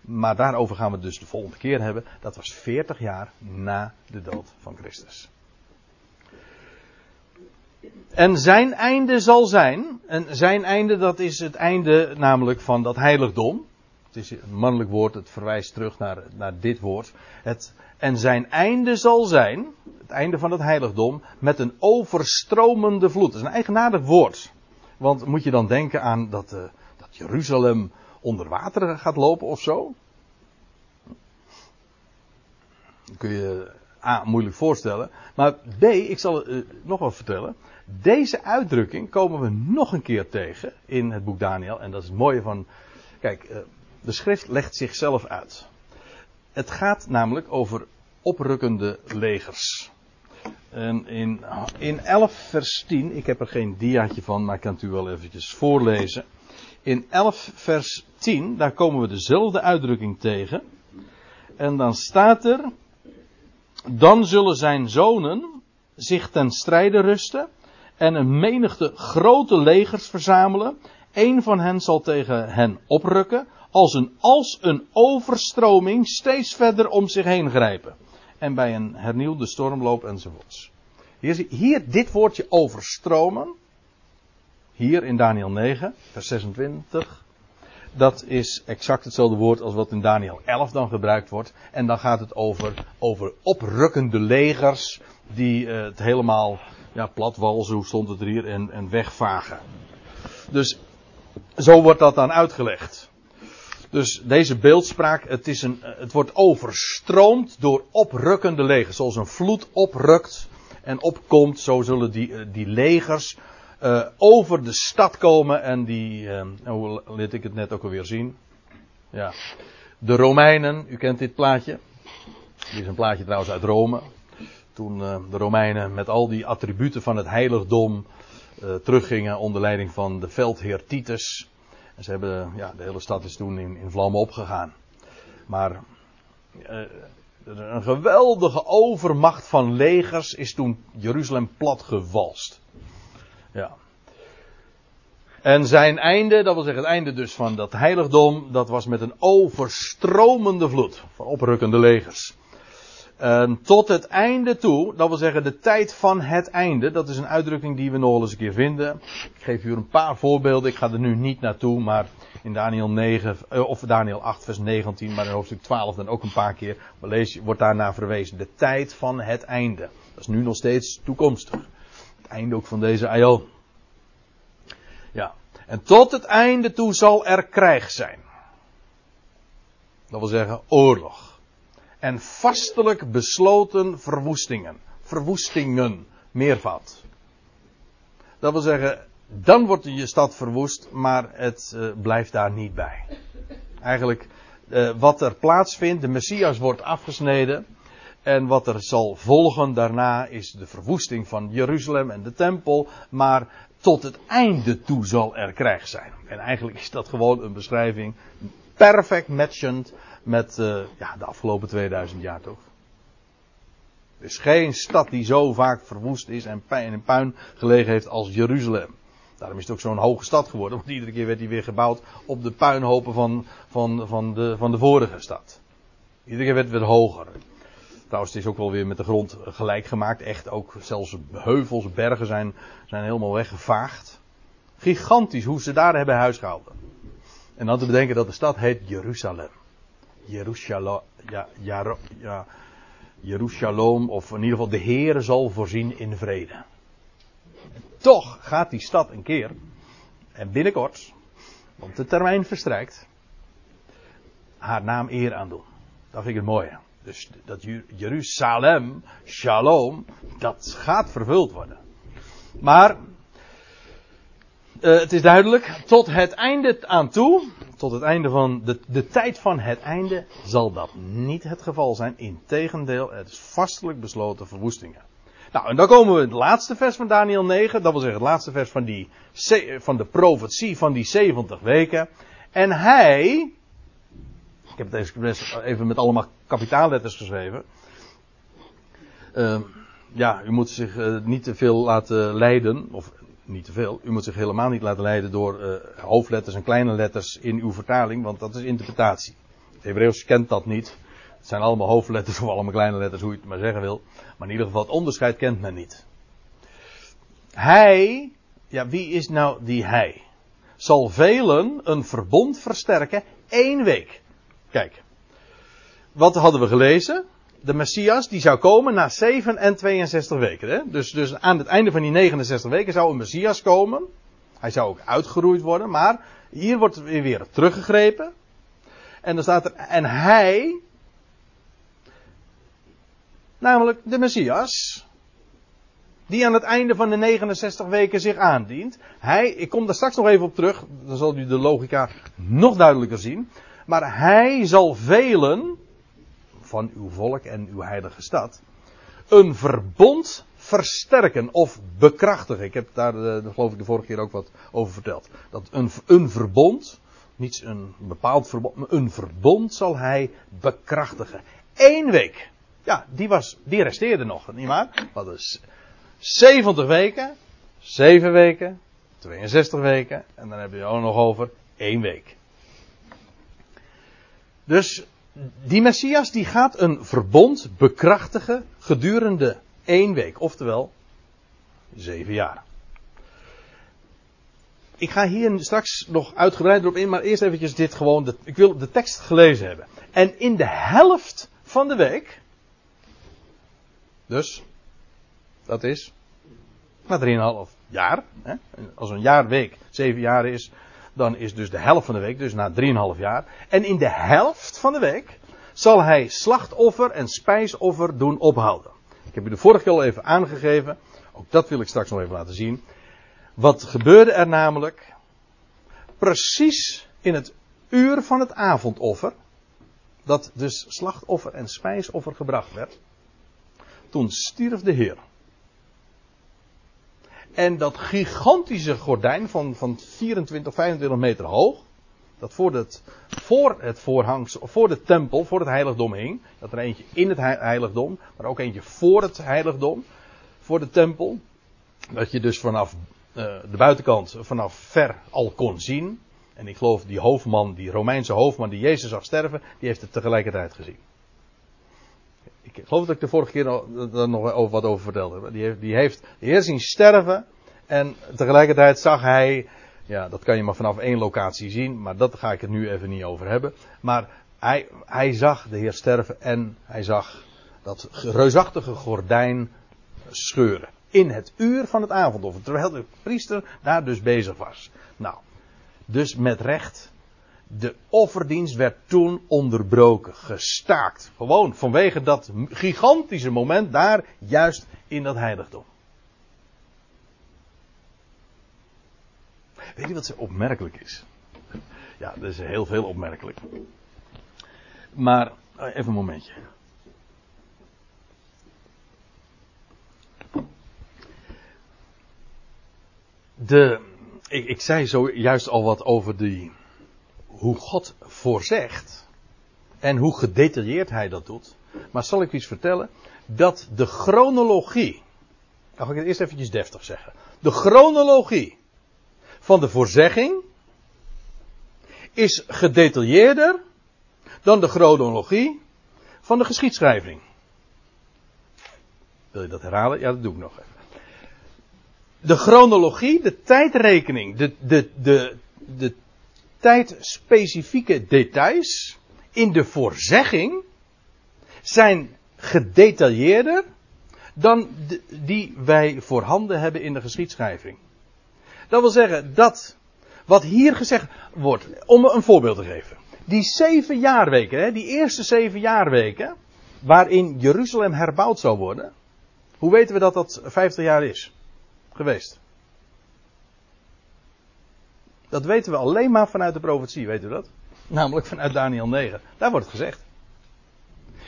Maar daarover gaan we het dus de volgende keer hebben. Dat was 40 jaar na de dood van Christus. En zijn einde zal zijn, en zijn einde dat is het einde namelijk van dat heiligdom. Het is een mannelijk woord, het verwijst terug naar, naar dit woord. Het, en zijn einde zal zijn, het einde van het heiligdom, met een overstromende vloed. Dat is een eigenaardig woord. Want moet je dan denken aan dat, uh, dat Jeruzalem onder water gaat lopen of zo? Dat kun je A, moeilijk voorstellen. Maar B, ik zal het uh, nog wat vertellen. Deze uitdrukking komen we nog een keer tegen in het boek Daniel. En dat is het mooie van. Kijk, uh, De schrift legt zichzelf uit. Het gaat namelijk over oprukkende legers. En in, in 11 vers 10, ik heb er geen diaatje van, maar ik kan het u wel eventjes voorlezen. In 11 vers 10, daar komen we dezelfde uitdrukking tegen. En dan staat er, dan zullen zijn zonen zich ten strijde rusten en een menigte grote legers verzamelen. Een van hen zal tegen hen oprukken, als een, als een overstroming steeds verder om zich heen grijpen. En bij een hernieuwde stormloop enzovoorts. Hier, hier dit woordje overstromen. Hier in Daniel 9, vers 26. Dat is exact hetzelfde woord als wat in Daniel 11 dan gebruikt wordt. En dan gaat het over, over oprukkende legers die uh, het helemaal ja, platwalzen, hoe stond het er hier, en, en wegvagen. Dus zo wordt dat dan uitgelegd. Dus deze beeldspraak, het, is een, het wordt overstroomd door oprukkende legers. Zoals een vloed oprukt en opkomt, zo zullen die, eh, die legers uh, over de stad komen. En die, uh, hoe liet ik het net ook alweer zien? Ja. De Romeinen, u kent dit plaatje. Dit is een plaatje trouwens uit Rome. Toen uh, de Romeinen met al die attributen van het heiligdom teruggingen onder leiding van de veldheer Titus. En ze hebben, ja, de hele stad is toen in, in vlammen opgegaan. Maar een geweldige overmacht van legers is toen Jeruzalem platgewalst. Ja. En zijn einde, dat wil zeggen het einde dus van dat heiligdom, dat was met een overstromende vloed van oprukkende legers. En tot het einde toe, dat wil zeggen de tijd van het einde, dat is een uitdrukking die we nog eens een keer vinden. Ik geef u een paar voorbeelden, ik ga er nu niet naartoe, maar in Daniel 9, eh, of Daniel 8 vers 19, maar in hoofdstuk 12 dan ook een paar keer, wordt daarna verwezen. De tijd van het einde. Dat is nu nog steeds toekomstig. Einde ook van deze aion. Ja. En tot het einde toe zal er krijg zijn. Dat wil zeggen oorlog en vastelijk besloten verwoestingen. Verwoestingen, meervat. Dat wil zeggen, dan wordt je stad verwoest, maar het uh, blijft daar niet bij. Eigenlijk, uh, wat er plaatsvindt, de Messias wordt afgesneden. En wat er zal volgen daarna is de verwoesting van Jeruzalem en de tempel. Maar tot het einde toe zal er krijg zijn. En eigenlijk is dat gewoon een beschrijving, perfect matchend met uh, ja, de afgelopen 2000 jaar toch? Er is geen stad die zo vaak verwoest is en in puin gelegen heeft als Jeruzalem. Daarom is het ook zo'n hoge stad geworden, want iedere keer werd die weer gebouwd op de puinhopen van, van, van, de, van de vorige stad. Iedere keer werd het weer hoger. Trouwens, het is ook wel weer met de grond gelijk gemaakt. Echt ook zelfs heuvels, bergen zijn, zijn helemaal weggevaagd. Gigantisch hoe ze daar hebben huisgehouden. En dan te bedenken dat de stad heet Jeruzalem. Jeruzalem, ja, ja, ja, of in ieder geval de Heer zal voorzien in vrede. toch gaat die stad een keer, en binnenkort, want de termijn verstrijkt, haar naam eer aan doen. Dat vind ik het mooie. Dus dat Jeruzalem, Shalom, dat gaat vervuld worden. Maar uh, het is duidelijk, tot het einde aan toe, tot het einde van de, de tijd van het einde, zal dat niet het geval zijn. Integendeel, het is vastelijk besloten verwoestingen. Nou, en dan komen we in het laatste vers van Daniel 9, dat wil zeggen het laatste vers van, die, van de profetie van die 70 weken. En hij, ik heb het even met allemaal kapitaalletters geschreven. Uh, ja, u moet zich uh, niet te veel laten leiden, of niet te veel. U moet zich helemaal niet laten leiden door uh, hoofdletters en kleine letters in uw vertaling, want dat is interpretatie. Het Hebreeuws kent dat niet. Het zijn allemaal hoofdletters of allemaal kleine letters, hoe je het maar zeggen wil. Maar in ieder geval, het onderscheid kent men niet. Hij, ja, wie is nou die hij? Zal velen een verbond versterken één week. Kijk, wat hadden we gelezen? de Messias die zou komen na 7 en 62 weken. Hè? Dus, dus aan het einde van die 69 weken zou een Messias komen. Hij zou ook uitgeroeid worden, maar hier wordt weer, teruggegrepen. En dan staat er, en hij, namelijk de Messias, die aan het einde van de 69 weken zich aandient. Hij, ik kom daar straks nog even op terug, dan zal u de logica nog duidelijker zien. Maar hij zal velen van uw volk en uw heilige stad een verbond versterken of bekrachtigen. Ik heb daar, de, geloof ik, de vorige keer ook wat over verteld. Dat een, een verbond, niet een bepaald verbond, maar een verbond zal hij bekrachtigen. Eén week. Ja, die, was, die resteerde nog, nietwaar? We hadden 70 weken, 7 weken, 62 weken en dan heb je ook nog over één week. Dus die Messias die gaat een verbond bekrachtigen gedurende één week, oftewel zeven jaar. Ik ga hier straks nog uitgebreider op in, maar eerst eventjes dit gewoon, ik wil de tekst gelezen hebben. En in de helft van de week, dus, dat is, na 3,5 jaar, hè, als een jaar week zeven jaar is, dan is dus de helft van de week, dus na 3,5 jaar. En in de helft van de week zal hij slachtoffer en spijsoffer doen ophouden. Ik heb u de vorige keer al even aangegeven. Ook dat wil ik straks nog even laten zien. Wat gebeurde er namelijk? Precies in het uur van het avondoffer. Dat dus slachtoffer en spijsoffer gebracht werd. Toen stierf de Heer. En dat gigantische gordijn van, van 24, 25 meter hoog. Dat voor het, voor het voorhangsel, voor de tempel, voor het heiligdom hing. Dat er eentje in het heiligdom, maar ook eentje voor het heiligdom. Voor de tempel. Dat je dus vanaf uh, de buitenkant, vanaf ver al kon zien. En ik geloof die hoofdman, die Romeinse hoofdman die Jezus zag sterven, die heeft het tegelijkertijd gezien. Ik geloof dat ik de vorige keer er nog over wat over vertelde. Die heeft, die heeft de Heer zien sterven. En tegelijkertijd zag hij. Ja, dat kan je maar vanaf één locatie zien. Maar dat ga ik het nu even niet over hebben. Maar hij, hij zag de Heer sterven. En hij zag dat reusachtige gordijn scheuren. In het uur van het avondoffer. Terwijl de priester daar dus bezig was. Nou, dus met recht de offerdienst werd toen onderbroken, gestaakt. Gewoon vanwege dat gigantische moment daar, juist in dat heiligdom. Weet je wat zo opmerkelijk is? Ja, dat is heel veel opmerkelijk. Maar, oh, even een momentje. De, ik, ik zei zojuist al wat over die hoe God voorzegt en hoe gedetailleerd hij dat doet. Maar zal ik iets vertellen? Dat de chronologie, dan ga ik het eerst eventjes deftig zeggen. De chronologie van de voorzegging is gedetailleerder dan de chronologie van de geschiedschrijving. Wil je dat herhalen? Ja, dat doe ik nog even. De chronologie, de tijdrekening, de, de, de, de tijdspecifieke details in de voorzegging zijn gedetailleerder dan die wij voorhanden hebben in de geschiedschrijving. Dat wil zeggen dat wat hier gezegd wordt, om een voorbeeld te geven. Die zeven jaarweken, die eerste zeven jaarweken, waarin Jeruzalem herbouwd zou worden. Hoe weten we dat dat 50 jaar is geweest? Dat weten we alleen maar vanuit de profetie, weet u dat? Namelijk vanuit Daniel 9. Daar wordt het gezegd.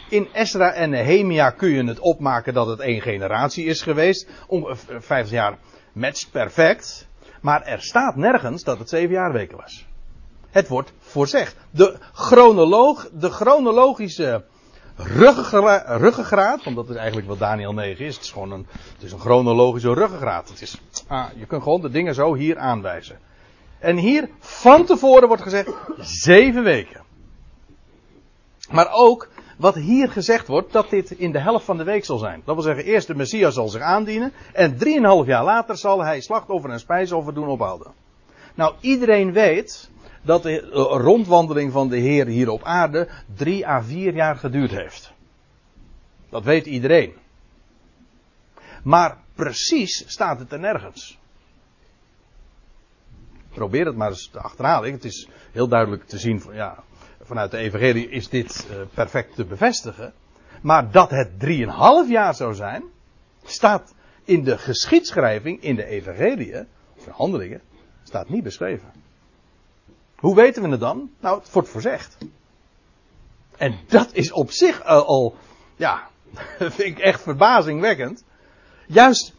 In Esra en Nehemia kun je het opmaken dat het één generatie is geweest. Om 50 eh, jaar matcht perfect. Maar er staat nergens dat het zeven jaar weken was. Het wordt voorzegd. De, chronoloog, de chronologische ruggengraat, want dat is eigenlijk wat Daniel 9 is. Het is gewoon een, het is een chronologische ruggengraat. Het is, ah, je kunt gewoon de dingen zo hier aanwijzen. En hier van tevoren wordt gezegd zeven weken. Maar ook wat hier gezegd wordt, dat dit in de helft van de week zal zijn. Dat wil zeggen, eerst de Messias zal zich aandienen. En drieënhalf jaar later zal hij slachtoffer en spijsoffer doen ophouden. Nou, iedereen weet dat de rondwandeling van de Heer hier op aarde drie à vier jaar geduurd heeft. Dat weet iedereen. Maar precies staat het er nergens. Probeer het maar eens te achterhalen. Het is heel duidelijk te zien van, ja, vanuit de evangelie is dit uh, perfect te bevestigen. Maar dat het 3,5 jaar zou zijn, staat in de geschiedschrijving, in de evangelie, of in handelingen, staat niet beschreven. Hoe weten we het dan? Nou, het wordt voorzegd. En dat is op zich al, al ja, vind ik echt verbazingwekkend. Juist,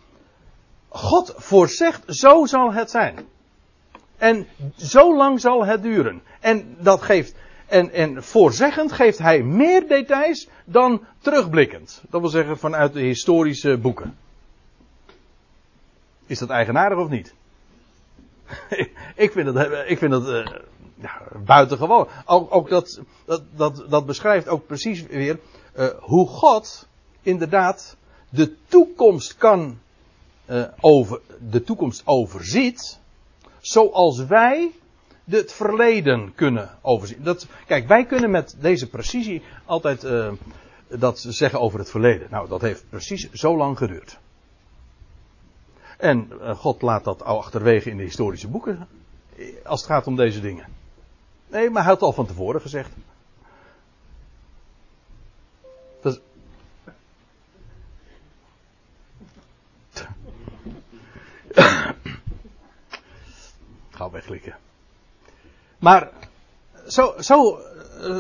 God voorzegt, zo zal het zijn. En zo lang zal het duren. En dat geeft, en, en voorzeggend geeft hij meer details dan terugblikkend. Dat wil zeggen vanuit de historische boeken. Is dat eigenaardig of niet? ik vind dat, ik vind dat uh, ja, buitengewoon. Ook, ook dat, dat, dat, dat, beschrijft ook precies weer uh, hoe God inderdaad de toekomst kan uh, over, de toekomst overziet, zoals wij het verleden kunnen overzien. Dat, kijk, wij kunnen met deze precisie altijd uh, dat zeggen over het verleden. Nou, dat heeft precies zo lang geduurd. En uh, God laat dat al achterwege in de historische boeken. Als het gaat om deze dingen. Nee, maar hij had al van tevoren gezegd. Dat is... Ga wegklikken. Maar zo, zo,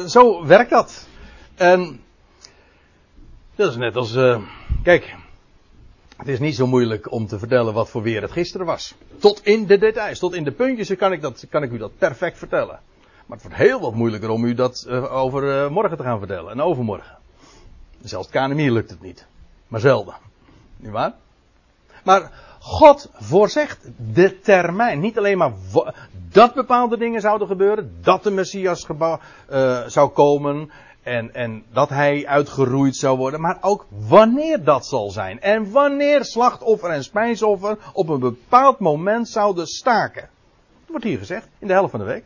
zo werkt dat. En dat is net als. Uh, kijk, het is niet zo moeilijk om te vertellen wat voor weer het gisteren was. Tot in de details, tot in de puntjes kan ik, dat, kan ik u dat perfect vertellen. Maar het wordt heel wat moeilijker om u dat uh, over morgen te gaan vertellen en overmorgen. Zelfs het KNMI lukt het niet. Maar zelden. Niet waar? Maar God voorzegt de termijn. Niet alleen maar dat bepaalde dingen zouden gebeuren. Dat de Messias uh, zou komen. En, en dat hij uitgeroeid zou worden. Maar ook wanneer dat zal zijn. En wanneer slachtoffer en spijsoffer op een bepaald moment zouden staken. Dat wordt hier gezegd. In de helft van de week.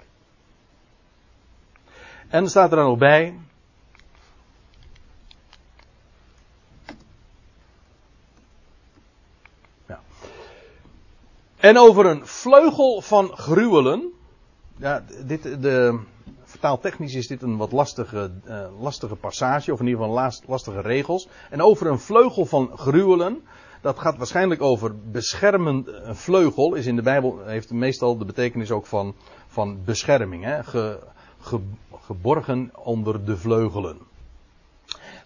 En staat er dan ook bij. En over een vleugel van gruwelen. Ja, dit, de, vertaaltechnisch is dit een wat lastige, uh, lastige passage, of in ieder geval last, lastige regels. En over een vleugel van gruwelen. Dat gaat waarschijnlijk over beschermend. Een vleugel is in de Bijbel, heeft meestal de betekenis ook van, van bescherming. Hè? Ge, ge, geborgen onder de vleugelen.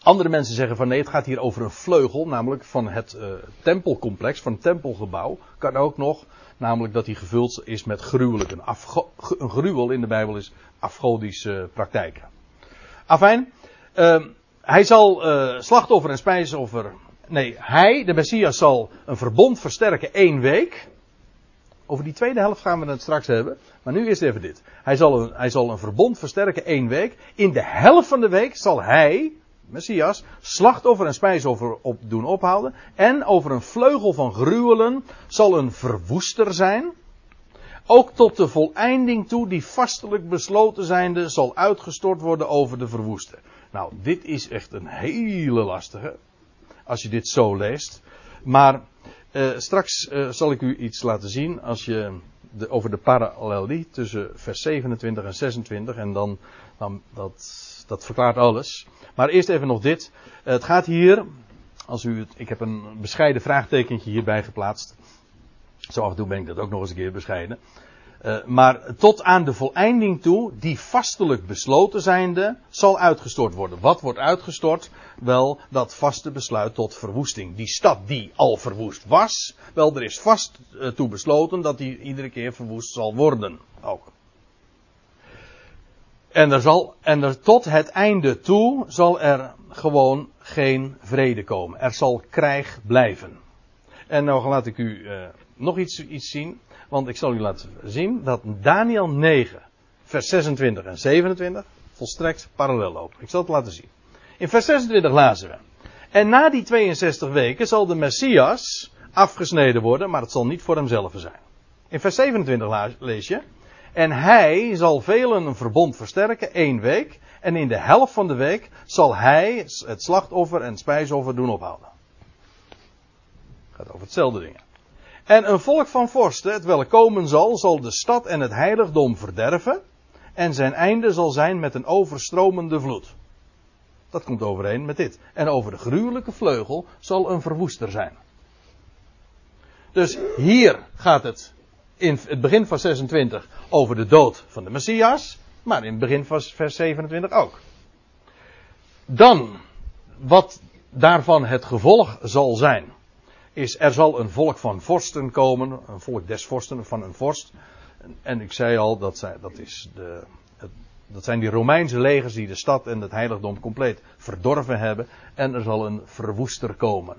Andere mensen zeggen van nee, het gaat hier over een vleugel, namelijk van het uh, tempelcomplex, van het tempelgebouw. Kan ook nog, namelijk dat hij gevuld is met gruwelijken. Een gruwel in de Bijbel is afgodische praktijken. Afijn, uh, hij zal uh, slachtoffer en spijsoffer. Nee, hij, de Messias, zal een verbond versterken één week. Over die tweede helft gaan we het straks hebben. Maar nu eerst even dit. Hij zal een, hij zal een verbond versterken één week. In de helft van de week zal hij, Messias, slachtoffer en spijsoffer op doen ophouden. En over een vleugel van gruwelen zal een verwoester zijn. Ook tot de voleinding toe, die vastelijk besloten zijnde, zal uitgestort worden over de verwoester. Nou, dit is echt een hele lastige. Als je dit zo leest. Maar uh, straks uh, zal ik u iets laten zien als je de, over de parallelie tussen vers 27 en 26 en dan, dan dat, dat verklaart alles. Maar eerst even nog dit. Uh, het gaat hier, als u het, ik heb een bescheiden vraagtekentje hierbij geplaatst. Zo af en toe ben ik dat ook nog eens een keer bescheiden. Uh, maar tot aan de voleinding toe, die vastelijk besloten zijnde, zal uitgestort worden. Wat wordt uitgestort? Wel, dat vaste besluit tot verwoesting. Die stad die al verwoest was, wel, er is vast uh, toe besloten dat die iedere keer verwoest zal worden. Ook. En er zal, en er tot het einde toe zal er gewoon geen vrede komen. Er zal krijg blijven. En nou laat ik u uh, nog iets, iets zien. Want ik zal u laten zien dat Daniel 9, vers 26 en 27 volstrekt parallel lopen. Ik zal het laten zien. In vers 26 lazen we. En na die 62 weken zal de Messias afgesneden worden, maar het zal niet voor hemzelf zijn. In vers 27 lees je. En hij zal velen een verbond versterken, één week. En in de helft van de week zal hij het slachtoffer en spijsoffer doen ophouden. Gaat over hetzelfde dingen. En een volk van vorsten, het welk komen zal, zal de stad en het heiligdom verderven. En zijn einde zal zijn met een overstromende vloed. Dat komt overeen met dit. En over de gruwelijke vleugel zal een verwoester zijn. Dus hier gaat het in het begin van 26 over de dood van de Messias, maar in het begin van vers 27 ook. Dan, wat daarvan het gevolg zal zijn, is er zal een volk van vorsten komen, een volk des vorsten van een vorst. En ik zei al, dat, dat, is de, het, dat zijn die Romeinse legers die de stad en het heiligdom compleet verdorven hebben. En er zal een verwoester komen.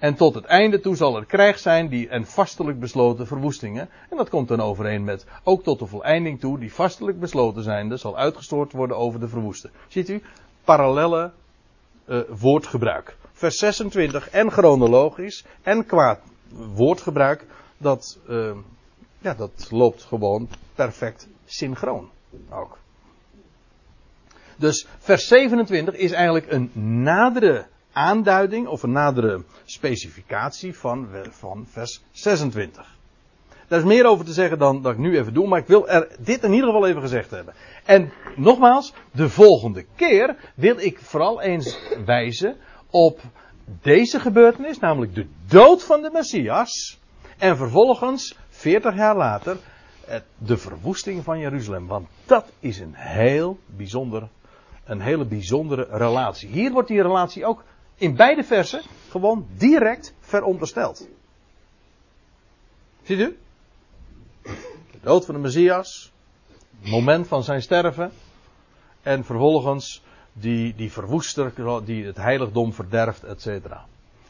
En tot het einde toe zal er krijg zijn die en vastelijk besloten verwoestingen. En dat komt dan overeen met ook tot de voleinding toe, die vastelijk besloten zijnde, zal uitgestoord worden over de verwoesten. Ziet u, parallelle uh, woordgebruik. Vers 26 en chronologisch en qua woordgebruik, dat, uh, ja, dat loopt gewoon perfect synchroon ook. Dus vers 27 is eigenlijk een nadere aanduiding of een nadere specificatie van, vers 26. Daar is meer over te zeggen dan dat ik nu even doe, maar ik wil er dit in ieder geval even gezegd hebben. En nogmaals, de volgende keer wil ik vooral eens wijzen op deze gebeurtenis, namelijk de dood van de Messias. En vervolgens, 40 jaar later, de verwoesting van Jeruzalem. Want dat is een heel bijzonder, een hele bijzondere relatie. Hier wordt die relatie ook in beide versen gewoon direct verondersteld. Ziet u? De dood van de Messias, het moment van zijn sterven en vervolgens die, die verwoester die het heiligdom verderft, etc.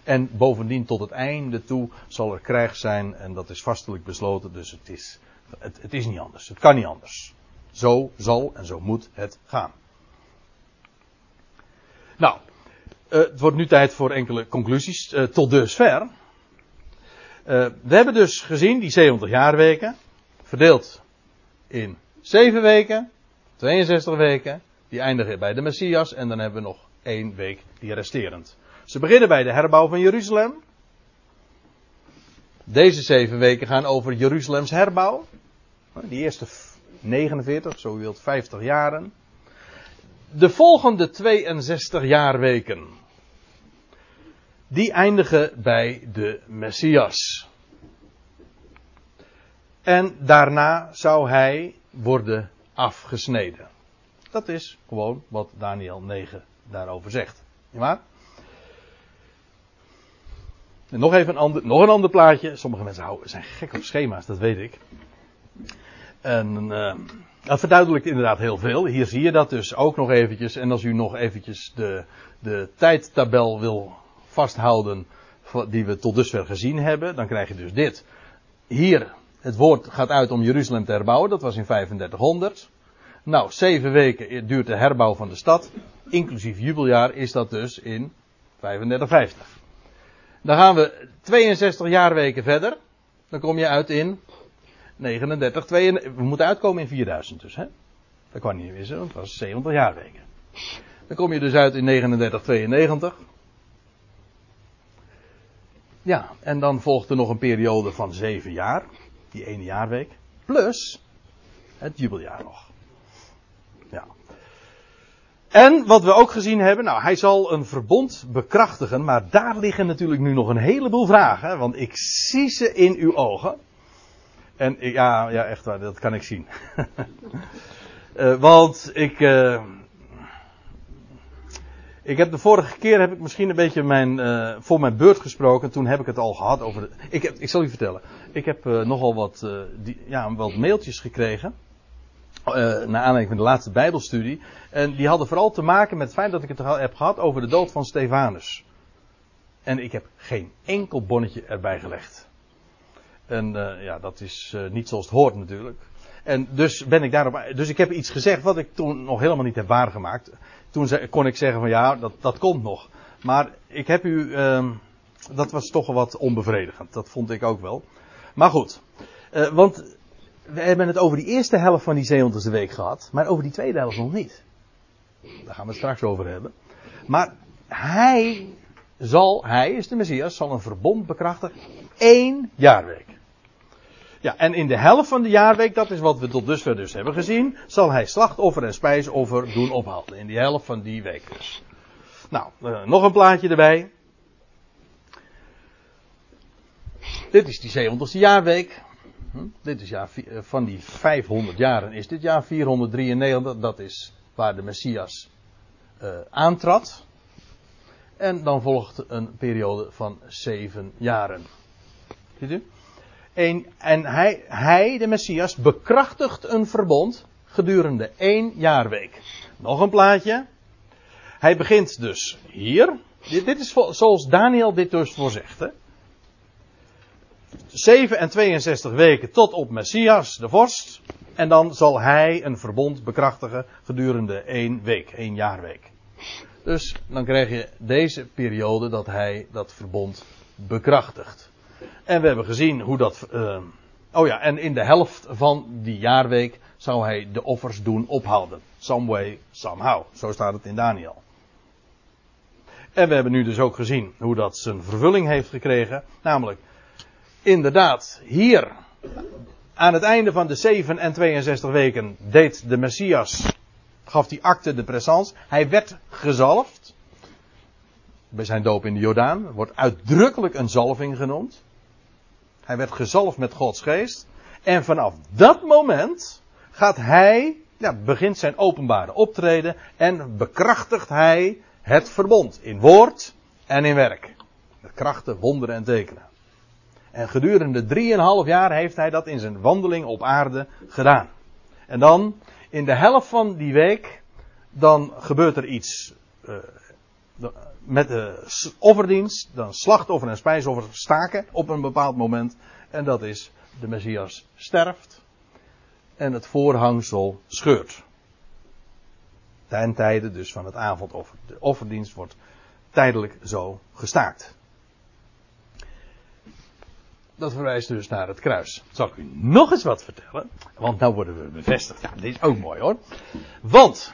En bovendien tot het einde toe zal er krijg zijn en dat is vastelijk besloten, dus het is, het, het is niet anders. Het kan niet anders. Zo zal en zo moet het gaan. Nou, uh, het wordt nu tijd voor enkele conclusies. Uh, tot dusver. Uh, we hebben dus gezien die 70 jaarweken. Verdeeld in 7 weken. 62 weken. Die eindigen bij de Messias. En dan hebben we nog één week die resterend. Ze beginnen bij de herbouw van Jeruzalem. Deze zeven weken gaan over Jeruzalems herbouw. Die eerste 49, zo u wilt, 50 jaren. De volgende 62 jaarweken die eindigen bij de Messias. En daarna zou hij worden afgesneden. Dat is gewoon wat Daniel 9 daarover zegt. Waar? En nog even een ander, nog een ander plaatje. Sommige mensen houden, zijn gek op schema's, dat weet ik. En uh, dat verduidelijkt inderdaad heel veel. Hier zie je dat dus ook nog eventjes. En als u nog eventjes de, de tijdtabel wil vasthouden die we tot dusver gezien hebben, dan krijg je dus dit. Hier, het woord gaat uit om Jeruzalem te herbouwen, dat was in 3500. Nou, zeven weken duurt de herbouw van de stad, inclusief jubeljaar is dat dus in 3550. Dan gaan we 62 jaarweken verder, dan kom je uit in 39, 32, we moeten uitkomen in 4000 dus, hè. Dat kan niet wissen, want het was 70 jaarweken. Dan kom je dus uit in 39, 92. Ja, en dan volgt er nog een periode van zeven jaar. Die ene jaarweek. Plus het jubeljaar nog. Ja. En wat we ook gezien hebben, nou, hij zal een verbond bekrachtigen, maar daar liggen natuurlijk nu nog een heleboel vragen, want ik zie ze in uw ogen. En ja, ja, echt waar, dat kan ik zien. uh, want ik, uh, ik heb de vorige keer heb ik misschien een beetje mijn, uh, voor mijn beurt gesproken. Toen heb ik het al gehad over. De, ik, heb, ik zal u vertellen. Ik heb uh, nogal wat, uh, die, ja, wat mailtjes gekregen. naar aanleiding van de laatste Bijbelstudie. En die hadden vooral te maken met het feit dat ik het heb gehad over de dood van Stefanus. En ik heb geen enkel bonnetje erbij gelegd. En ja, dat is niet zoals het hoort natuurlijk. En dus ben ik daarop. Dus ik heb iets gezegd wat ik toen nog helemaal niet heb waargemaakt toen kon ik zeggen van ja, dat, dat komt nog. Maar ik heb u, uh, dat was toch wat onbevredigend. Dat vond ik ook wel. Maar goed, uh, want we hebben het over die eerste helft van die 70 week gehad, maar over die tweede helft nog niet. Daar gaan we het straks over hebben. Maar hij zal, hij is de Messias, zal een verbond bekrachtigen. één jaarweek. Ja, en in de helft van de jaarweek, dat is wat we tot dusver dus hebben gezien, zal hij slachtoffer en spijsoffer doen ophalen. In die helft van die week dus. Nou, uh, nog een plaatje erbij. Dit is die 70ste jaarweek. Hm? Dit is jaar, van die 500 jaren is dit jaar 493. Dat is waar de Messias uh, aantrad. En dan volgt een periode van zeven jaren. Ziet u? En, hij, hij, de Messias, bekrachtigt een verbond gedurende één jaarweek. Nog een plaatje. Hij begint dus hier. Dit, dit is zoals Daniel dit dus voorzegt. Hè? 7 en 62 weken tot op Messias, de vorst. En dan zal hij een verbond bekrachtigen gedurende één week, één jaarweek. Dus dan krijg je deze periode dat hij dat verbond bekrachtigt. En we hebben gezien hoe dat. Uh, oh ja, en in de helft van die jaarweek zou hij de offers doen ophouden. Some way, somehow. Zo staat het in Daniel. En we hebben nu dus ook gezien hoe dat zijn vervulling heeft gekregen. Namelijk, inderdaad, hier aan het einde van de 7 en 62 weken deed de Messias, gaf die acte de présence. Hij werd gezalfd. Bij zijn doop in de Jordaan wordt uitdrukkelijk een zalving genoemd. Hij werd gezalfd met Gods geest. En vanaf dat moment gaat hij, ja, begint zijn openbare optreden en bekrachtigt hij het verbond in woord en in werk. Met krachten, wonderen en tekenen. En gedurende drieënhalf jaar heeft hij dat in zijn wandeling op aarde gedaan. En dan, in de helft van die week, dan gebeurt er iets uh, met de offerdienst, dan slachtoffer en spijsoffer staken op een bepaald moment. En dat is, de Messias sterft en het voorhangsel scheurt. Ten tijde dus van het avondoffer. De offerdienst wordt tijdelijk zo gestaakt. Dat verwijst dus naar het kruis. Zal ik u nog eens wat vertellen? Want nou worden we bevestigd. Ja, dit is ook mooi hoor. Want,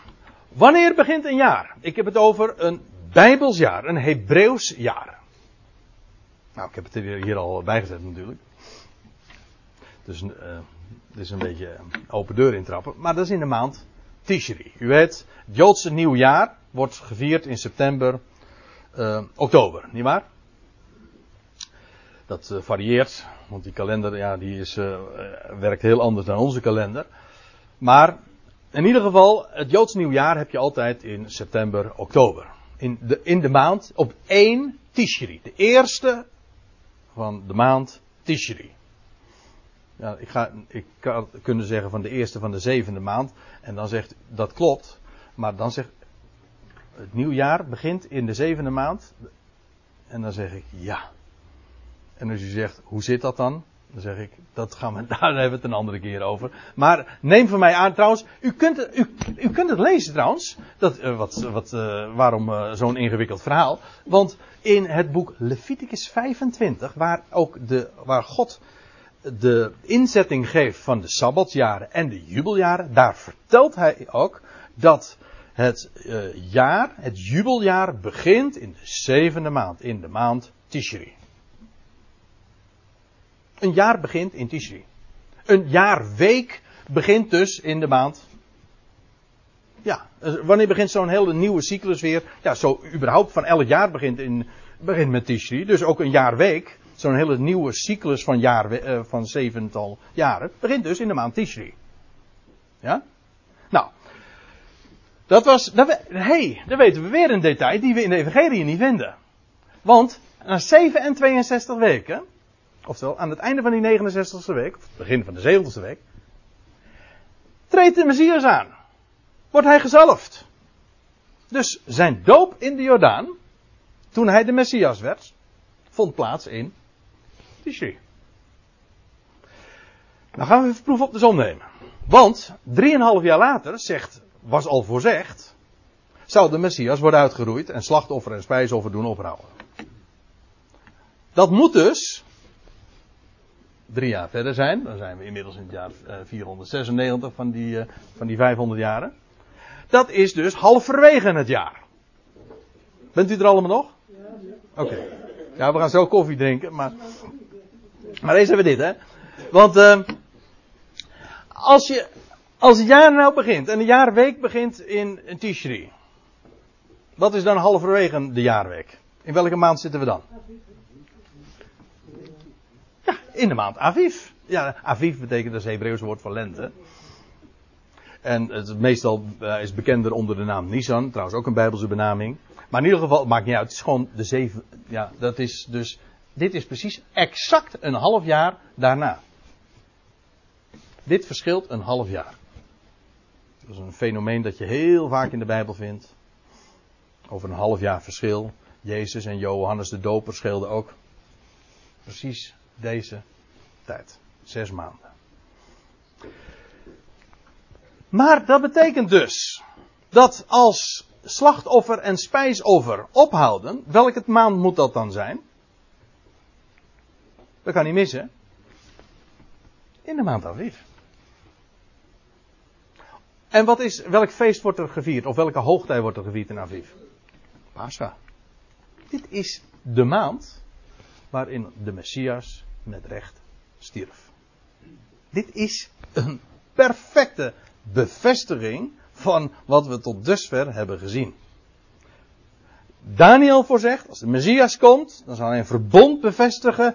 wanneer begint een jaar? Ik heb het over een Bijbels jaar, een Hebreeuws jaar. Nou, ik heb het er hier al bijgezet natuurlijk. Dus uh, dit is een beetje open deur intrappen. Maar dat is in de maand Tishri. U weet, het Joodse nieuwjaar wordt gevierd in september, uh, oktober, nietwaar? Dat varieert, want die kalender ja, die is, werkt heel anders dan onze kalender. Maar in ieder geval, het Joods nieuwjaar heb je altijd in september, oktober. In de, in de maand op één Tishri. De eerste van de maand Tishri. Ja, ik, ga, ik kan kunnen zeggen van de eerste van de zevende maand. En dan zegt dat klopt. Maar dan zegt het nieuwjaar begint in de zevende maand. En dan zeg ik ja. En als u zegt hoe zit dat dan? Dan zeg ik, dat gaan we, daar hebben we het een andere keer over. Maar neem van mij aan, trouwens, u kunt u, u kunt het lezen trouwens. Dat, uh, wat, wat, uh, waarom uh, zo'n ingewikkeld verhaal? Want in het boek Leviticus 25, waar ook de, waar God de inzetting geeft van de sabbatsjaren en de jubeljaren, daar vertelt hij ook dat het jaar, het jubeljaar, begint in de zevende maand, in de maand Tishri. Een jaar begint in Tishri. Een jaarweek begint dus in de maand. Ja, wanneer begint zo'n hele nieuwe cyclus weer? Ja, zo überhaupt van elk jaar begint, in, begint met Tishri. Dus ook een jaarweek zo'n hele nieuwe cyclus van, jaar, uh, van zevental jaren, begint dus in de maand Tishri. Ja? Nou, dat was, dat hey, dan weten we weer een detail die we in de Evangelie niet vinden. Want na 7 en 62 weken, oftewel aan het einde van die 69ste week, of het begin van de 70ste week, treedt de Messias aan. Wordt hij gezalfd. Dus zijn doop in de Jordaan, toen hij de Messias werd, vond plaats in Tishri. Nou gaan we even proef op de zon nemen. Want, drieënhalf jaar later, zegt, was al voorzegd, zou de Messias worden uitgeroeid en slachtoffer en spijsoffer doen ophouden. Dat moet dus drie jaar verder zijn. Dan zijn we inmiddels in het jaar 496 van die, van die 500 jaren. Dat is dus halverwege het jaar. Bent u er allemaal nog? Oké. Okay. Ja, we gaan zo koffie drinken, maar. Maar eerst hebben we dit, hè. Want uh, als, je, als het jaar nou begint en de jaarweek begint in, in Tishri. Wat is dan halverwege de jaarweek? In welke maand zitten we dan? In de maand Aviv. Ja, Aviv betekent dat Hebreeuws woord voor lente. En het meestal uh, is bekender onder de naam Nisan, trouwens ook een Bijbelse benaming. Maar in ieder geval, het maakt niet uit, het is gewoon de zeven, ja, dat is dus, dit is precies exact een half jaar daarna. Dit verschilt een half jaar. Dat is een fenomeen dat je heel vaak in de Bijbel vindt. Over een half jaar verschil. Jezus en Johannes de Doper scheelden ook precies deze tijd. Zes maanden. Maar dat betekent dus dat als slachtoffer en spijsoffer ophouden, welke maand moet dat dan zijn? Dat kan niet missen. In de maand Aviv. En wat is, welk feest wordt er gevierd? Of welke hoogtij wordt er gevierd in Aviv? Pascha. Dit is de maand waarin de Messias met recht stierf. Dit is een perfecte bevestiging van wat we tot dusver hebben gezien. Daniel voorzegt, als de Messias komt, dan zal hij een verbond bevestigen,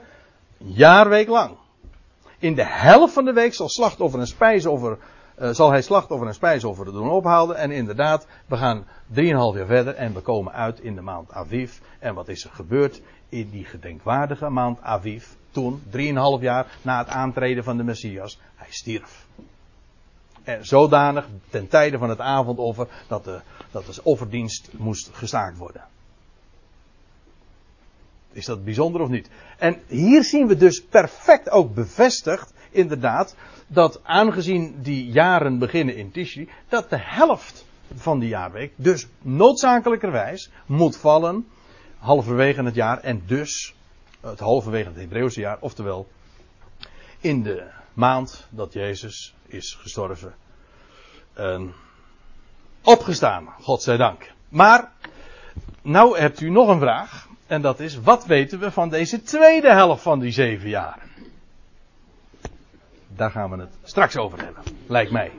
een jaarweek lang. In de helft van de week zal slachtoffer en spijsoffer, uh, zal hij slachtoffer en spijsoffer doen ophouden. En inderdaad, we gaan 3,5 jaar verder en we komen uit in de maand Aviv. En wat is er gebeurd in die gedenkwaardige maand Aviv? Toen, 3,5 jaar na het aantreden van de Messias, hij stierf. En zodanig ten tijde van het avondoffer dat de, dat de offerdienst moest gestaakt worden. Is dat bijzonder of niet? En hier zien we dus perfect ook bevestigd, inderdaad, dat aangezien die jaren beginnen in Tishri, dat de helft van die jaarweek dus noodzakelijkerwijs moet vallen halverwege het jaar en dus het halverwege het Hebreeuwse jaar, oftewel in de maand dat Jezus is gestorven. En opgestaan, godzijdank. Maar, nou hebt u nog een vraag. En dat is, wat weten we van deze tweede helft van die zeven jaar? Daar gaan we het straks over hebben, lijkt mij.